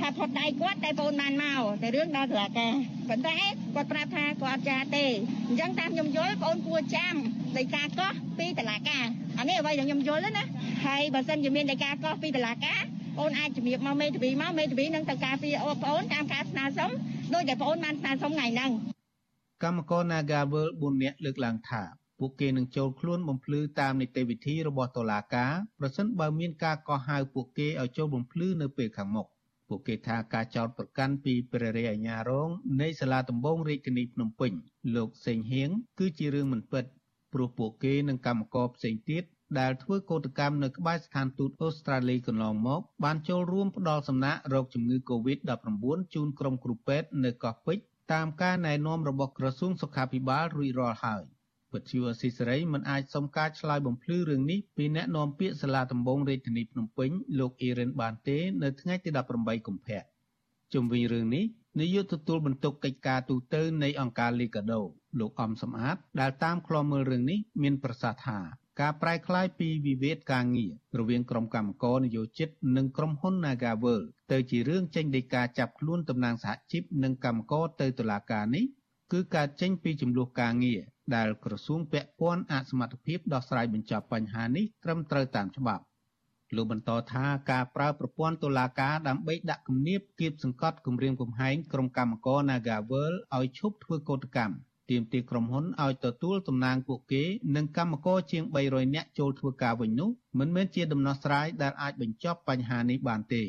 ថាផុតដៃគាត់តែបងបានមកតែរឿងដល់តុលាការប៉ុន្តែគាត់ប្រាប់ថាគាត់ចាទេអញ្ចឹងតាមខ្ញុំយល់បងគួរចាំដីកាកោះពីតុលាការអានេះអ្វីដែលខ្ញុំយល់ណាហើយបើសិនជាមានដីកាកោះពីតុលាការបងអាចជំរាបមកមេធាវីមកមេធាវីនឹងទៅការពីអូបងតាមការស្នើសុំដោយតែបងបានស្នើសុំថ្ងៃហ្នឹងកម្មករ Nagavel 4នាក់លើកឡើងថា ពួកគេនឹងចូលខ្លួនបំភ្លឺតាមនីតិវិធីរបស់តុលាការប្រសិនបើមានការកោះហៅពួកគេឲ្យចូលបំភ្លឺនៅពេលខាងមុខពួកគេថាការចោទប្រកាន់ពីព្រះរាជអាជ្ញារងនៃសាលាដំបងរាជធានីភ្នំពេញលោកសេងហៀងគឺជារឿងមិនពិតព្រោះពួកគេនិងកម្មករផ្សេងទៀតដែលធ្វើកោតកម្មនៅក្បែរស្ថានទូតអូស្ត្រាលីកន្លងមក បានចូលរួមផ្ដល់សំណាក់រោគជំងឺ Covid-19 ជូនក្រុមគ្រូពេទ្យនៅកោះពេជ្រតាមការណែនាំរបស់ក្រសួងសុខាភិបាលរួចរាល់ហើយ វិទ្យុអស៊ីសេរីមិនអាចសុំការឆ្លើយបំភ្លឺរឿងនេះពីអ្នកនាំពាក្យសាលាដំបងរាជធានីភ្នំពេញលោកអ៊ីរ៉ានបានទេនៅថ្ងៃទី18កុម្ភៈជុំវិញរឿងនេះនាយកទទួលបន្ទុកកិច្ចការទូតនៃអង្គការលីកាដូលោកអំសំអាតដែលតាមខ្លមមើលរឿងនេះមានប្រសាសន៍ថាការប្រែក្លាយពីវិវាទការងាររវាងក្រុមកម្មករនយោជិតនិងក្រុមហ៊ុន Nagavel ទៅជារឿងចេញដីកាចាប់ខ្លួនតំណាងសហជីពនិងកម្មករទៅតុលាការនេះ គឺការចេញពីចំនួនការងារដែលក្រសួងពាក់ព័ន្ធអសមត្ថភាពដោះស្រាយបញ្ចប់បញ្ហានេះត្រឹមត្រូវតាមច្បាប់លោកបន្តថាការប្រើប្រព័ន្ធតុលាការដើម្បីដាក់គំនាបគៀបសង្កត់គម្រាមកំហែងក្រុមកម្មករ Nagavel ឲ្យឈប់ធ្វើកោតកម្មទាមទារក្រុមហ៊ុនឲ្យទទួលតំណែងពួកគេនិងកម្មករជាង300នាក់ចូលធ្វើការវិញនោះមិនមែនជាដំណោះស្រាយដែលអាចបញ្ចប់បញ្ហានេះបានទេ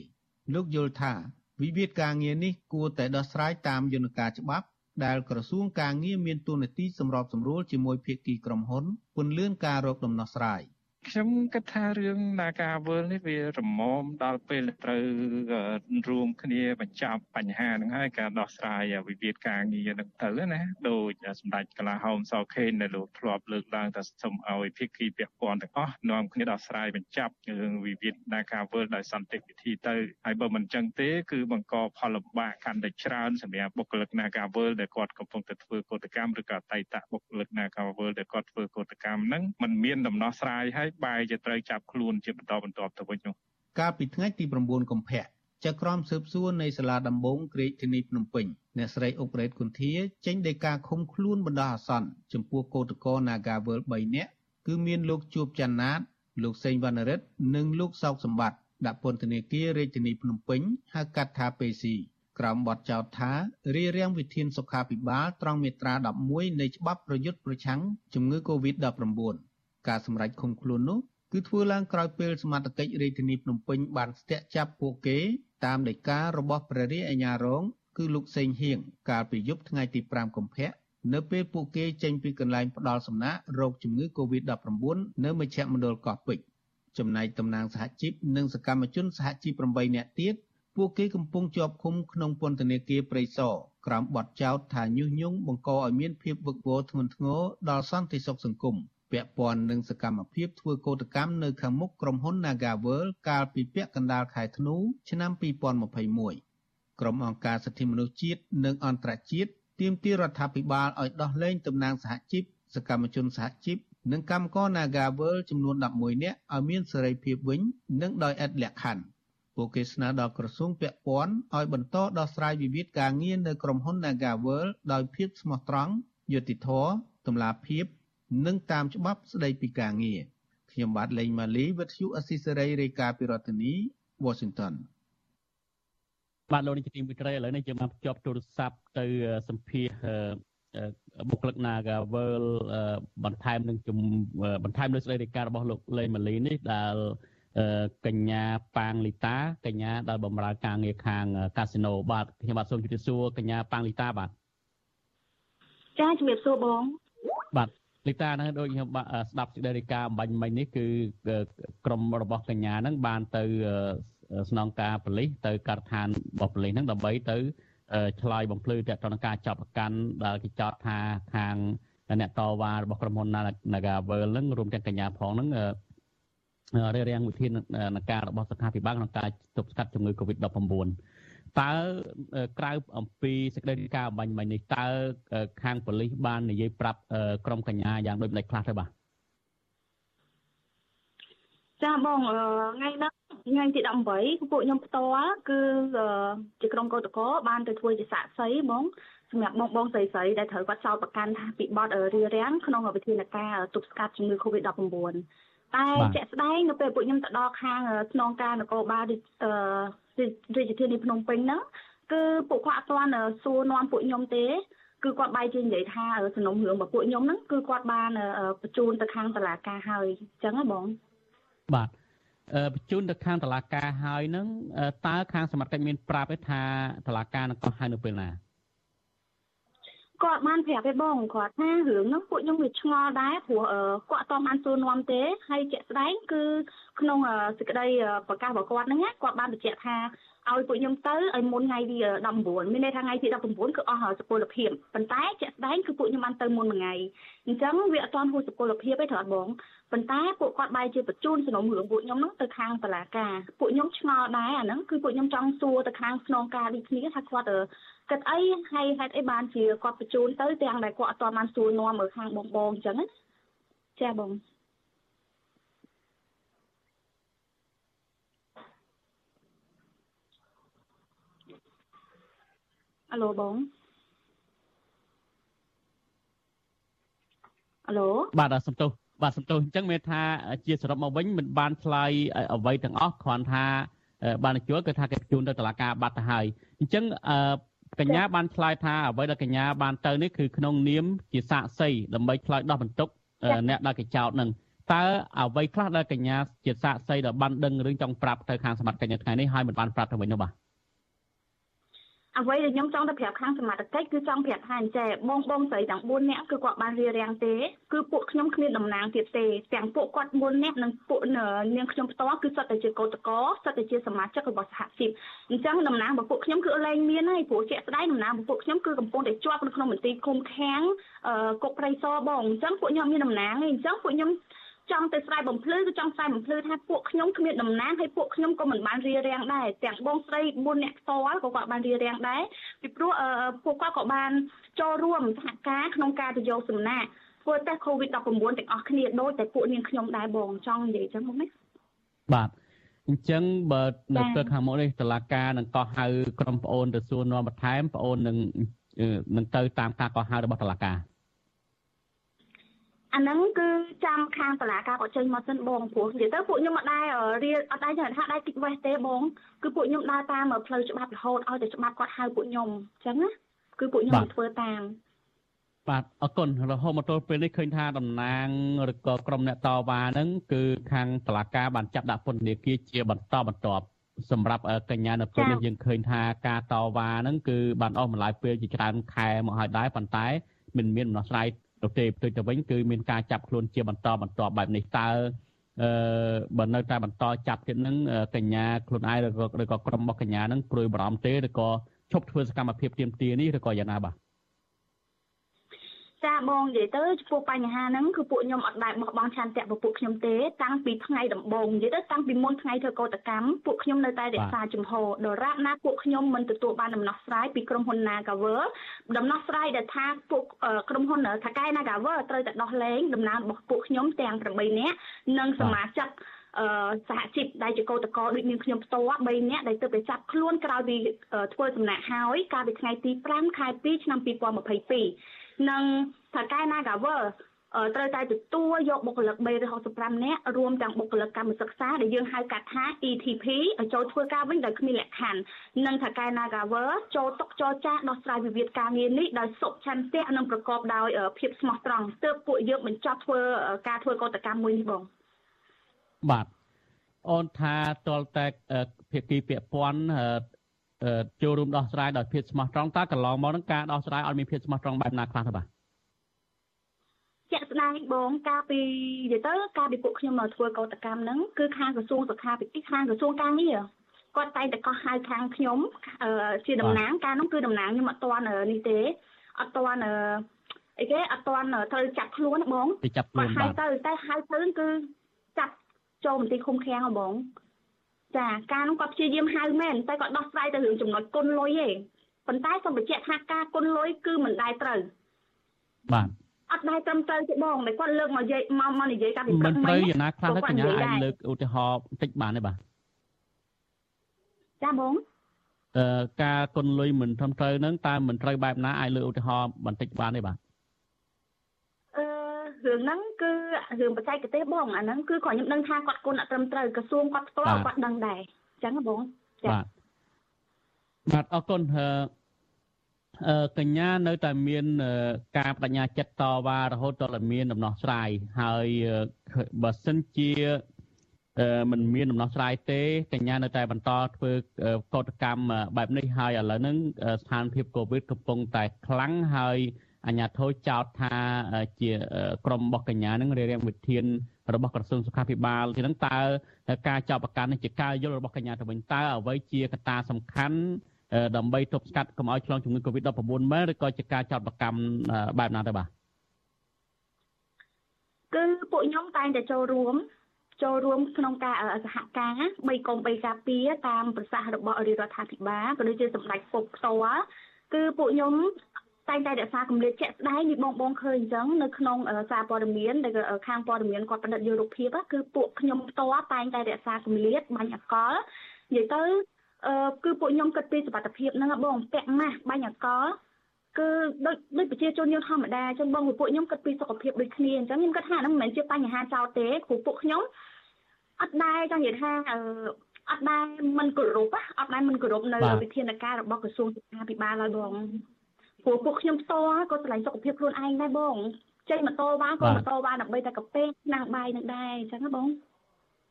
លោកយល់ថាវិវាទការងារនេះគួរតែដោះស្រាយតាមយន្តការច្បាប់ ដែលក្រសួងការងារមានទួនាទីសម្របសម្រួលជាមួយភាគីក្រុមហ៊ុន ពន្លឿនការរកដំណោះស្រាយ។ ខ្ញុំគិតថារឿងនាការវើលនេះវារមមដល់ពេលត្រូវរួមគ្នាបញ្ចប់បញ្ហាហ្នឹងហើយការដោះស្រាយវិវាទការងារហ្នឹងទៅណាដោយសម្ដេចកលាហោមសខេនដែលលោកធ្លាប់លើកឡើងថាសូមឲ្យភាគីពាក់ព័ន្ធទាំងអស់នាំគ្នាដោះស្រាយបញ្ចប់រឿងវិវាទនាការវើលដោយសន្តិវិធីទៅហើយបើមិនចឹងទេគឺបង្កផលលំបាកកាន់តែច្រើនសម្រាប់បុគ្គលិកនាការវើលដែលគាត់កំពុងតែធ្វើកោតកម្មឬក៏អតីតបុគ្គលិកនាការវើលដែលគាត់ធ្វើកោតកម្មហ្នឹងมันមានដំណោះស្រាយហើយបែរជាត្រូវចាប់ខ្លួនជាបន្តបន្ទាប់ទៅវិញនោះកាលពីថ្ងៃទី9កុម្ភៈចក្រមស៊ើបសួរនៃសាលាដំបងក្រីកធានីភ្នំពេញអ្នកស្រីអុករ៉េតគុន្ធាចេញដីកាឃុំខ្លួនបណ្ដោះអាសន្នចំពោះកោតក្រ Nagavel 3នាក់គឺមានលោកជួបច័ន្ទណាត លោកសេងវណ្ណរិទ្ធនិងលោកសោកសម្បត្តិដាក់ពន្ធនាគាររាជធានីភ្នំពេញហៅកាត់ថា PC ក្រោមបទចោទថារារាំងវិធានសុខាភិបាលត្រង់មាត្រា11នៃច្បាប់ប្រយុទ្ធប្រឆាំងជំងឺ Covid-19 ការសម្រេចឃុំខ្លួននោះគឺធ្វើឡើងក្រោយពេលសមត្ថកិច្ចរាជធានីភ្នំពេញបានស្ទាក់ចាប់ពួកគេតាមដីការបស់ព្រះរាជអាជ្ញារង គឺលោកសេងហៀងកាលពីយប់ថ្ងៃទី5កុម្ភៈនៅពេលពួកគេចេញពីកន្លែងផ្ដាល់សំណាក់រោគជំងឺ Covid-19 នៅមជ្ឈមណ្ឌលកោះពេជ្រចំណែកតំណាងសហជីពនិងសកម្មជនសហជីព8នាក់ទៀតពួកគេកំពុងជាប់ឃុំក្នុងពន្ធនាគារព្រៃសរក្រោមបទចោទថាញុះញង់បង្កឲ្យមានភាពវឹកវរធ្ងន់ធ្ងរដល់សន្តិសុខសង្គម ពាក់ព័ន្ធនឹងសកម្មភាពធ្វើកោតកម្មនៅខាងមុខក្រុមហ៊ុន Nagavel កាលពីពាក់កណ្ដាលខែធ្នូឆ្នាំ2021ក្រុមអង្គការសិទ្ធិមនុស្សជាតិនិងអន្តរជាតិទាមទាររដ្ឋាភិបាលឲ្យដោះលែងតំណាងសហជីពសកម្មជនសហជីពនិងកម្មករ Nagavel ចំនួន11នាក់ឲ្យមានសេរីភាពវិញ និងដោយឥតលក្ខខណ្ឌពួកគេស្នើដល់ក្រសួងពាក់ព័ន្ធឲ្យបន្តដោះស្រាយវិវាទការងារនៅក្រុមហ៊ុន Nagavel ដោយភាពស្មោះត្រង់យុត្តិធម៌តម្លាភាព និងតាមច្បាប់ស្តីពីការងារខ្ញុំបាទលេងម៉ាលីវិទ្យុអស៊ីសេរីរាយការណ៍ពីរដ្ឋធានី Washington បាទលោកនាយកទីមេត្រីឥឡូវនេះយើងបានភ្ជាប់ទូរស័ព្ទទៅសម្ភាសបុគ្គលិក Nagavel បន្ថែមនឹងបន្ថែមនៅស្តីរាយការណ៍របស់លោកលេងម៉ាលីនេះដែលកញ្ញាប៉ាងលីតាកញ្ញាដែលបម្រើការងារខាងកាស៊ីណូបាទខ្ញុំបាទសូមជម្រាបសួរកញ្ញាប៉ាងលីតាបាទចាជំរាបសួរបងបាទ លីតាហ្នឹងដូចខ្ញុំស្ដាប់សេចក្តីរាយការណ៍អំបញ្ញមិញនេះគឺក្រុមរបស់កញ្ញាហ្នឹងបានទៅស្នងការប៉ូលីសទៅការដ្ឋានរបស់ប៉ូលីសហ្នឹងដើម្បីទៅឆ្លើយបំភ្លឺតទៅនឹងការចាប់ប្រកាន់ដែលគេចោទថាខាងអ្នកតវ៉ារបស់ក្រុមហ៊ុន Nagavel ហ្នឹងរួមទាំងកញ្ញាផងហ្នឹងរារាំងវិធានការរបស់ស្ថានភាពក្នុងការទប់ស្កាត់ជំងឺ Covid-19 តើក្រៅអំពីសេចក្តីរាយការណ៍បាញ់មិញនេះតើខាងប៉ូលីសបាននិយាយប្រាប់ក្រុមកញ្ញាយ៉ាងដូចម្តេចខ្លះទៅបាទចាបងថ្ងៃហ្នឹងថ្ងៃទី18ពួកខ្ញុំផ្ទាល់គឺជាក្រុមកោតកោបានទៅធ្វើជាសាក់សីបងសម្រាប់បងបងស្រីស្រីដែលត្រូវគាត់ចោទប្រកាន់ថាពីបទរារាំងក្នុងវិធានការទប់ស្កាត់ជំងឺ Covid-19 តែជាក់ស្ដែងនៅពេលពួកខ្ញុំទៅដល់ខាងស្នងការនគរបាល រាជធានីភ្នំពេញហ្នឹងគឺពួកគាត់អត់ទាន់សួរនាំពួកខ្ញុំទេគឺគាត់បែរជានិយាយថាសំណុំរឿងរបស់ពួកខ្ញុំហ្នឹងគឺគាត់បានបញ្ជូនទៅខាងតុលាការហើយអញ្ចឹងហ៎បងបាទបញ្ជូនទៅខាងតុលាការហើយនឹងតើខាងសមត្ថកិច្ចមានប្រាប់ទេថាតុលាការនឹងកោះហៅនៅពេលណា គាត់បានប្រាប់ឯបងគាត់ថារឿងហ្នឹងពួកខ្ញុំវាឆ្ងល់ដែរព្រោះគាត់អត់បានសួរនាំទេហើយជាក់ស្ដែងគឺក្នុងសេចក្តីប្រកាសរបស់គាត់ហ្នឹងគាត់បានបញ្ជាក់ថាឲ្យពួកខ្ញុំទៅឲ្យមុនថ្ងៃទី19មានន័យថាថ្ងៃទី19គឺអស់សុពលភាពប៉ុន្តែជាក់ស្ដែងគឺពួកខ្ញុំបានទៅមុនមួយថ្ងៃអញ្ចឹងវាអត់ទាន់ហួសសុពលភាពទេត្រូវអត់បងប៉ុន្តែពួកគាត់បែរជាបញ្ជូនសំណុំរឿងពួកខ្ញុំហ្នឹងទៅខាងតុលាការពួកខ្ញុំឆ្ងល់ដែរអាហ្នឹងគឺពួកខ្ញុំចង់សួរទៅខាងស្នងការដូចគ្នាថាគាត់ គិតអីហើយហេតុអីបានជាគាត់បញ្ជូនទៅទាំងដែលគាត់អត់ទាន់បានសួរនាំមើលខាងបងបងអញ្ចឹងណាចាបងអាឡូបងអាឡូបាទសំទោសបាទសំទោសអញ្ចឹងមានថាជាសរុបមកវិញមិនបានឆ្លើយអ្វីទាំងអស់គ្រាន់ថាបានជួលគឺថាគេបញ្ជូនទៅតុលាការបាត់ទៅហើយអញ្ចឹង កញ្ញាបានឆ្លើយថាអ្វីដែលកញ្ញាបានទៅនេះគឺក្នុងនាមជាសាក្សីដើម្បីឆ្លើយដោះបន្ទុកអ្នកដែលគេចោទនឹងតើអ្វីខ្លះដែលកញ្ញាជាសាក្សីដែលបានដឹងរឿងចង់ប្រាប់ទៅខាងសមត្ថកិច្ចនៅថ្ងៃនេះហើយមិនបានប្រាប់ទៅវិញនោះបាទ អ្វីដែលខ្ញុំចង់ទៅប្រាប់ខាងសមត្ថកិច្ចគឺចង់ប្រាប់ថាអញ្ចេះបងបងស្រីទាំង4នាក់គឺគាត់បានរៀបរៀងទេគឺពួកខ្ញុំគ្មានតំណាងទៀតទេទាំងពួកគាត់4នាក់និងពួកនាងខ្ញុំផ្ទាល់គឺសុទ្ធតែជាកោតកោសុទ្ធតែជាសមាជិករបស់សហជីពអញ្ចឹងតំណាងរបស់ពួកខ្ញុំគឺលែងមានហើយព្រោះជាក់ស្ដែងតំណាងរបស់ពួកខ្ញុំគឺកំពុងតែជាប់នៅក្នុងមន្ទីរឃុំឃាំងគុកព្រៃសរបងអញ្ចឹងពួកខ្ញុំមានតំណាងទេអញ្ចឹងពួកខ្ញុំ ចង់ទៅស្រ័យបំភ្លឺគឺចង់ស្រ័យបំភ្លឺថាពួកខ្ញុំគ្មានតំណែងហើយពួកខ្ញុំក៏មិនបានរៀបរៀងដែរទាំងបងស្រី4អ្នកផ្ទាល់ក៏គាត់បានរៀបរៀងដែរពីព្រោះពួកគាត់ក៏បានចូលរួមសហការក្នុងការទៅយកសំណាក់ធ្វើតេស្ត COVID-19 ទាំងអស់គ្នាដូចតែពួកនាងខ្ញុំដែរបងចង់និយាយចឹងមកណាបាទអញ្ចឹងបើនៅពេលខាងមុខនេះតឡាការនឹងកោះហៅក្រុមប្អូនទៅសួរនាំបន្ថែមប្អូននឹងនឹងទៅតាមការកោះហៅរបស់តឡាការ អាហ្នឹងគឺចាំខាងសាលាការគាត់ចេញមកសិនបងព្រោះនិយាយទៅពួកខ្ញុំអត់ដែររៀនអត់ដែរថាដែរតិចវេះទេបងគឺពួកខ្ញុំដើរតាមផ្លូវច្បាប់រហូតឲ្យតែច្បាប់គាត់ហៅពួកខ្ញុំអញ្ចឹងណាគឺពួកខ្ញុំធ្វើតាមបាទអរគុណរហូតមកទល់ពេលនេះឃើញថាតំណាងឬក៏ក្រុមអ្នកតវ៉ាហ្នឹងគឺខាងតឡាការបានចាប់ដាក់ពន្ធនាគារជាបន្តបន្ទាប់សម្រាប់កញ្ញានៅពេលនេះយើងឃើញថាការតវ៉ាហ្នឹងគឺបានអស់ម្លាយពេលជាច្រើនខែមកហើយដែរប៉ុន្តែមិនមានដំណោះស្រាយ ទៅទេផ្ទុយទៅវិញគឺមានការចាប់ខ្លួនជាបន្តបន្តបែបនេះតើអឺបើនៅតែបន្តចាប់ទៀតនឹងកញ្ញាខ្លួនឯងឬក៏ឬក៏ក្រុមរបស់កញ្ញានឹងព្រួយបារម្ភទេឬក៏ឈប់ធ្វើសកម្មភាពទៀមទានេះឬក៏យ៉ាងណាបាទ ចាបងនិយាយទៅចំពោះបញ្ហាហ្នឹងគឺពួកខ្ញុំអត់ដែរបោះបង់ឆន្ទៈរបស់ពួកខ្ញុំទេតាំងពីថ្ងៃដំបូងនិយាយទៅតាំងពីមុនថ្ងៃធ្វើកោតកម្មពួកខ្ញុំនៅតែរក្សាជំហរដរាបណាពួកខ្ញុំមិនទទួលបានដំណោះស្រាយពីក្រុមហ៊ុន Nagawer ដំណោះស្រាយដែលថាពួកក្រុមហ៊ុនថាកែ Nagawer ត្រូវតែដោះលែងដំណើររបស់ពួកខ្ញុំទាំង8នាក់និងសមាជិកអឺសហជីពដែលជាកោតកោដូចមានខ្ញុំផ្ទាល់3នាក់ដែលទើបតែចាប់ខ្លួនក្រោយពីធ្វើសំណាក់ហើយកាលពីថ្ងៃទី5ខែ2ឆ្នាំ2022 និងថៅកែ Nagawer ត្រូវតែទទួលយកបុគ្គលិក365នាក់រួមទាំងបុគ្គលិកកម្មសិក្សាដែលយើងហៅកាត់ថា ETP ឲ្យចូលធ្វើការវិញដោយគ្មានលក្ខខណ្ឌនិងថៅកែ Nagawer ចូលតុចរចាដោះស្រាយវិវាទការងារនេះដោយសុខឆន្ទៈនិងប្រកបដោយភាពស្មោះត្រង់ទើបពួកយើងបញ្ចប់ធ្វើការធ្វើកតកម្មមួយនេះបងបាទអូនថាតលតែភាគីពាក់ព័ន្ធ ចូលរួមដោះស្រាយដោយភាពស្មោះត្រង់តើកន្លងមកនឹងការដោះស្រាយអត់មានភាពស្មោះត្រង់បែបណាខ្លះទេបាទជាក់ស្ដែងបងកាលពីនិយាយទៅកាលពីពួកខ្ញុំមកធ្វើកោតកម្មហ្នឹងគឺខាងក្រសួងសុខាភិបាលខាងក្រសួងការងារគាត់តែងតែកោះហៅខាងខ្ញុំជាតំណាងការនោះគឺតំណាងខ្ញុំអត់ទាន់នេះទេអត់ទាន់អីគេអត់ទាន់ត្រូវចាប់ខ្លួនបងចាប់ខ្លួនបាទហៅទៅតែហៅទៅគឺចាប់ចូលមន្ទីរឃុំឃាំងហ៎បង ចចាការនោះគាត់ព្យាយាមហៅមែនតែគាត់ដោះស្រាយទៅរឿងចំណុចគុណលុយទេប៉ុន្តែសូមបញ្ជាក់ថាការគុណលុយគឺមិនដែលត្រូវបាទអត់ដែលត្រឹមត្រូវទេបងតែគាត់លើកមកនិយាយមកមកនិយាយកាពីព្រឹមិកនមិត្រូវញយ៉ាងណាខ្លះទៅកញ្ញាអាចលើកឧទាហរណ៍បន្តិចបានទេបាទចាបងអឺការគុណលុយមិនត្រឹមត្រូវហ្នឹងតើមិនត្រូវបែបណាអាចលើកឧទាហរណ៍បន្តិចបានទេបាទអឺ រឿងហ្នឹងគឺរឿងបច្ចេកទេសបងអាហ្នឹងគឺគាត់ខ្ញុំដឹងថាគាត់គុណអត់ត្រឹមត្រូវក្រសួងគាត់ផ្ទាល់គាត់ដឹងដែរអញ្ចឹងហ៎បងចាបាទបាទអរគុណអឺអឺកញ្ញានៅតែមានអឺការបដិញ្ញាចិត្តតវ៉ារហូតដល់តែមានដំណោះស្រាយហើយអឺបើសិនជាអឺมันមានដំណោះស្រាយទេកញ្ញានៅតែបន្តធ្វើអឺកោតកម្មអឺបែបនេះហើយឥឡូវហ្នឹងអឺស្ថានភាពកូវីដកំពុងតែខ្លាំងហើយ អាជ្ញាធរចោទថាអឺជាអឺក្រុមរបស់កញ្ញាហ្នឹងរារាំងវិធានរបស់ក្រសួងសុខាភិបាលទីហ្នឹងតើការចោទប្រកាន់នេះជាការយល់របស់កញ្ញាទៅវិញតើអ្វីជាកត្តាសំខាន់អឺដើម្បីទប់ស្កាត់កុំឲ្យឆ្លងជំងឺ Covid-19 មែនឬក៏ជាការចោទប្រកាន់អឺបែបណាទៅបាទគឺពួកខ្ញុំតែងតែចូលរួមចូលរួមក្នុងការអឺសហការ3កុំ3ការពារតាមប្រសាសន៍របស់រាជរដ្ឋាភិបាលក៏ដូចជាសម្ដេចពុកផ្ទាល់គឺពួកខ្ញុំ តែងតែរក្សាកម្រិតជាក់ស្ដែងនេះបងបងឃើញអញ្ចឹងនៅក្នុងអឺសារព័ត៌មានដែលអឺខាងព័ត៌មានគាត់ផ្តិតយករូបភាព á គឺពួកខ្ញុំផ្ទាល់តែងតែរក្សាកម្រិតបាញ់អកលនិយាយទៅអឺគឺពួកខ្ញុំគិតពីសុខភាពហ្នឹង á បងពាក់ម៉ាស់បាញ់អកលគឺដូចដូចប្រជាជនយើងធម្មតាអញ្ចឹងបងពួកខ្ញុំគិតពីសុខភាពដូចគ្នាអញ្ចឹងខ្ញុំគិតថាហ្នឹងមិនមែនជាបញ្ហាចោតទេព្រោះពួកខ្ញុំអត់ដែរចង់និយាយថាអឺអត់ដែរមិនគោរពណាអត់ដែរមិនគោរពនៅវិធានការរបស់ក្រសួងសុខាភិបាលហើយបង ព្រោះពួកខ្ញុំផ្ទាល់ក៏ឆ្លងសុខភាពខ្លួនឯងដែរបងចេញម៉ូតូវ៉ាក៏ម៉ូតូវ៉ាដើម្បីតែកាពេកណាស់បាយនឹងដែរអញ្ចឹងណាបង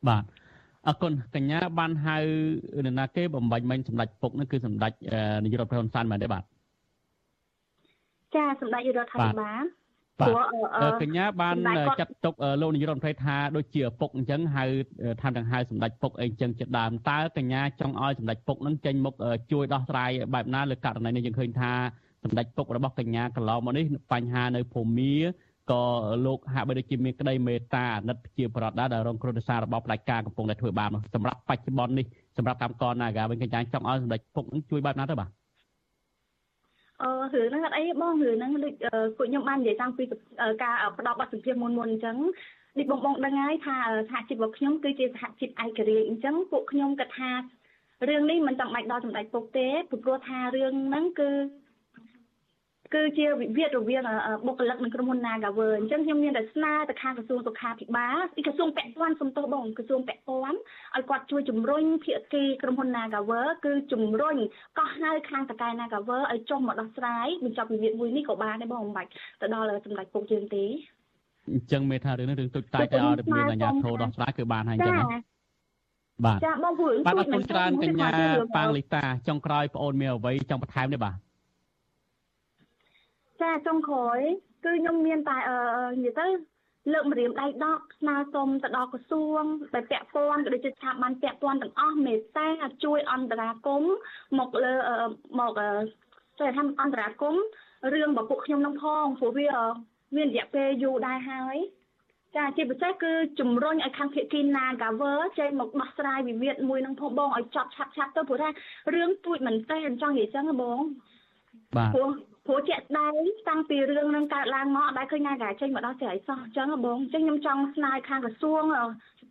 បាទអរគុណកញ្ញាបានហៅនរណាគេបំបញ្ញមិញសម្ដេចពុកនេះគឺសម្ដេចអឺនាយករដ្ឋមន្ត្រីហ៊ុនសែនមែនទេបាទចាសម្ដេចរដ្ឋាភិបាលបាទព្រោះអឺអឺអឺកញ្ញាបានសម្ដេចគាត់ចាត់ទុកអឺលោកនាយករដ្ឋមន្ត្រីថាដូចជាឪពុកអញ្ចឹងហៅអឺថាទាំងហៅសម្ដេចពុកអីអញ្ចឹងជាដើមតើកញ្ញាចង់ឲ្យសម្ដេចពុកនឹងចេញមុខអឺជួយដោះស្រាយបែបណាលើករណីនេះយើងឃើញថា សម្ដេចពុករបស់កញ្ញាកន្លងមកនេះបញ្ហានៅភូមាក៏លោកហាក់បីដូចជាមានក្តីមេត្តាអាណិតជាប្រដដែរដែលរងគ្រោះដោយសាររបបផ្ដាច់ការកំពុងតែធ្វើបាបនោះសម្រាប់បច្ចុប្បន្ននេះសម្រាប់កម្មកនាការវិញកញ្ញាចង់ឲ្យសម្ដេចពុកនឹងជួយបែបណាទៅបាទអឺរឿងហ្នឹងអត់អីបងរឿងហ្នឹងដូចអឺពួកខ្ញុំបាននិយាយតាំងពីអឺការផ្ដោតបទសម្ភាសន៍មុនមុនអញ្ចឹងដូចបងបងដឹងហើយថាអឺសហជីពរបស់ខ្ញុំគឺជាសហជីពឯករាជ្យអញ្ចឹងពួកខ្ញុំគិតថារឿងនេះមិនចាំបាច់ដល់សម្ដេចពុកទេព្រោះថារឿងហ្នឹងគឺ គឺជាវិវាទរវាងអឺបុគ្គលិកនិងក្រុមហ៊ុន Nagawer អញ្ចឹងខ្ញុំមានតែស្នើទៅខាងក្រសួងសុខាភិបាលពីក្រសួងពាក់ព័ន្ធសំទោសបងក្រសួងពាក់ព័ន្ធឲ្យគាត់ជួយជំរុញភាគីក្រុមហ៊ុន Nagawer គឺជំរុញកោះហៅខាងតកែ Nagawer ឲ្យចុះមកដោះស្រាយបញ្ចប់វិវាទមួយនេះក៏បានដែរបងមិនបាច់ទៅដល់សម្ដេចពុកយើងទេអញ្ចឹងមានថារឿងនេះរឿងទុចតាចតែឲ្យមានអាជ្ញាធរដោះស្រាយគឺបានហើយអញ្ចឹងណាបាទចាបងព្រោះរឿងបាទអទួរចគុណច្រើនកញ្ញារឿងប៉ាងលីតាចុងក្រោយប្អូនមានអ្វីចង់បន្ថែមទេបាទ ចាចុងក្រោយគឺខ្ញុំមានតែអឺនិយាយទៅលើកម្រាមដៃដកស្នើសុំទៅដល់ក្រសួងដែលពាក់ព័ន្ធក៏ដូចជាស្ថាប័នពាក់ព័ន្ធទាំងអស់មេត្តាជួយអន្តរាគមន៍មកលើអឺមកអឺចេះថាអន្តរាគមន៍រឿងរបស់ពួកខ្ញុំនឹងផងព្រោះវាអឺមានរយៈពេលយូរដែរហើយចាជាពិសេសគឺជំរុញឲ្យខាងភាគី Nagawer ចេញមកដោះស្រាយវិវាទមួយនឹងផងបងឲ្យចប់ឆាប់ឆាប់ទៅព្រោះថារឿងទួចមែនតើអញ្ចឹងនិយាយចឹងហ៎បងបាទ ព្រោះព្រោះជាក់ស្ដែងតាំងពីរឿងនឹងកើតឡើងមកអត់ដែលឃើញ Naga ចេញមកដោះស្រាយសោះអញ្ចឹងហ៎បងអញ្ចឹងខ្ញុំចង់ស្នើឲ្យខាងក្រសួងអឺ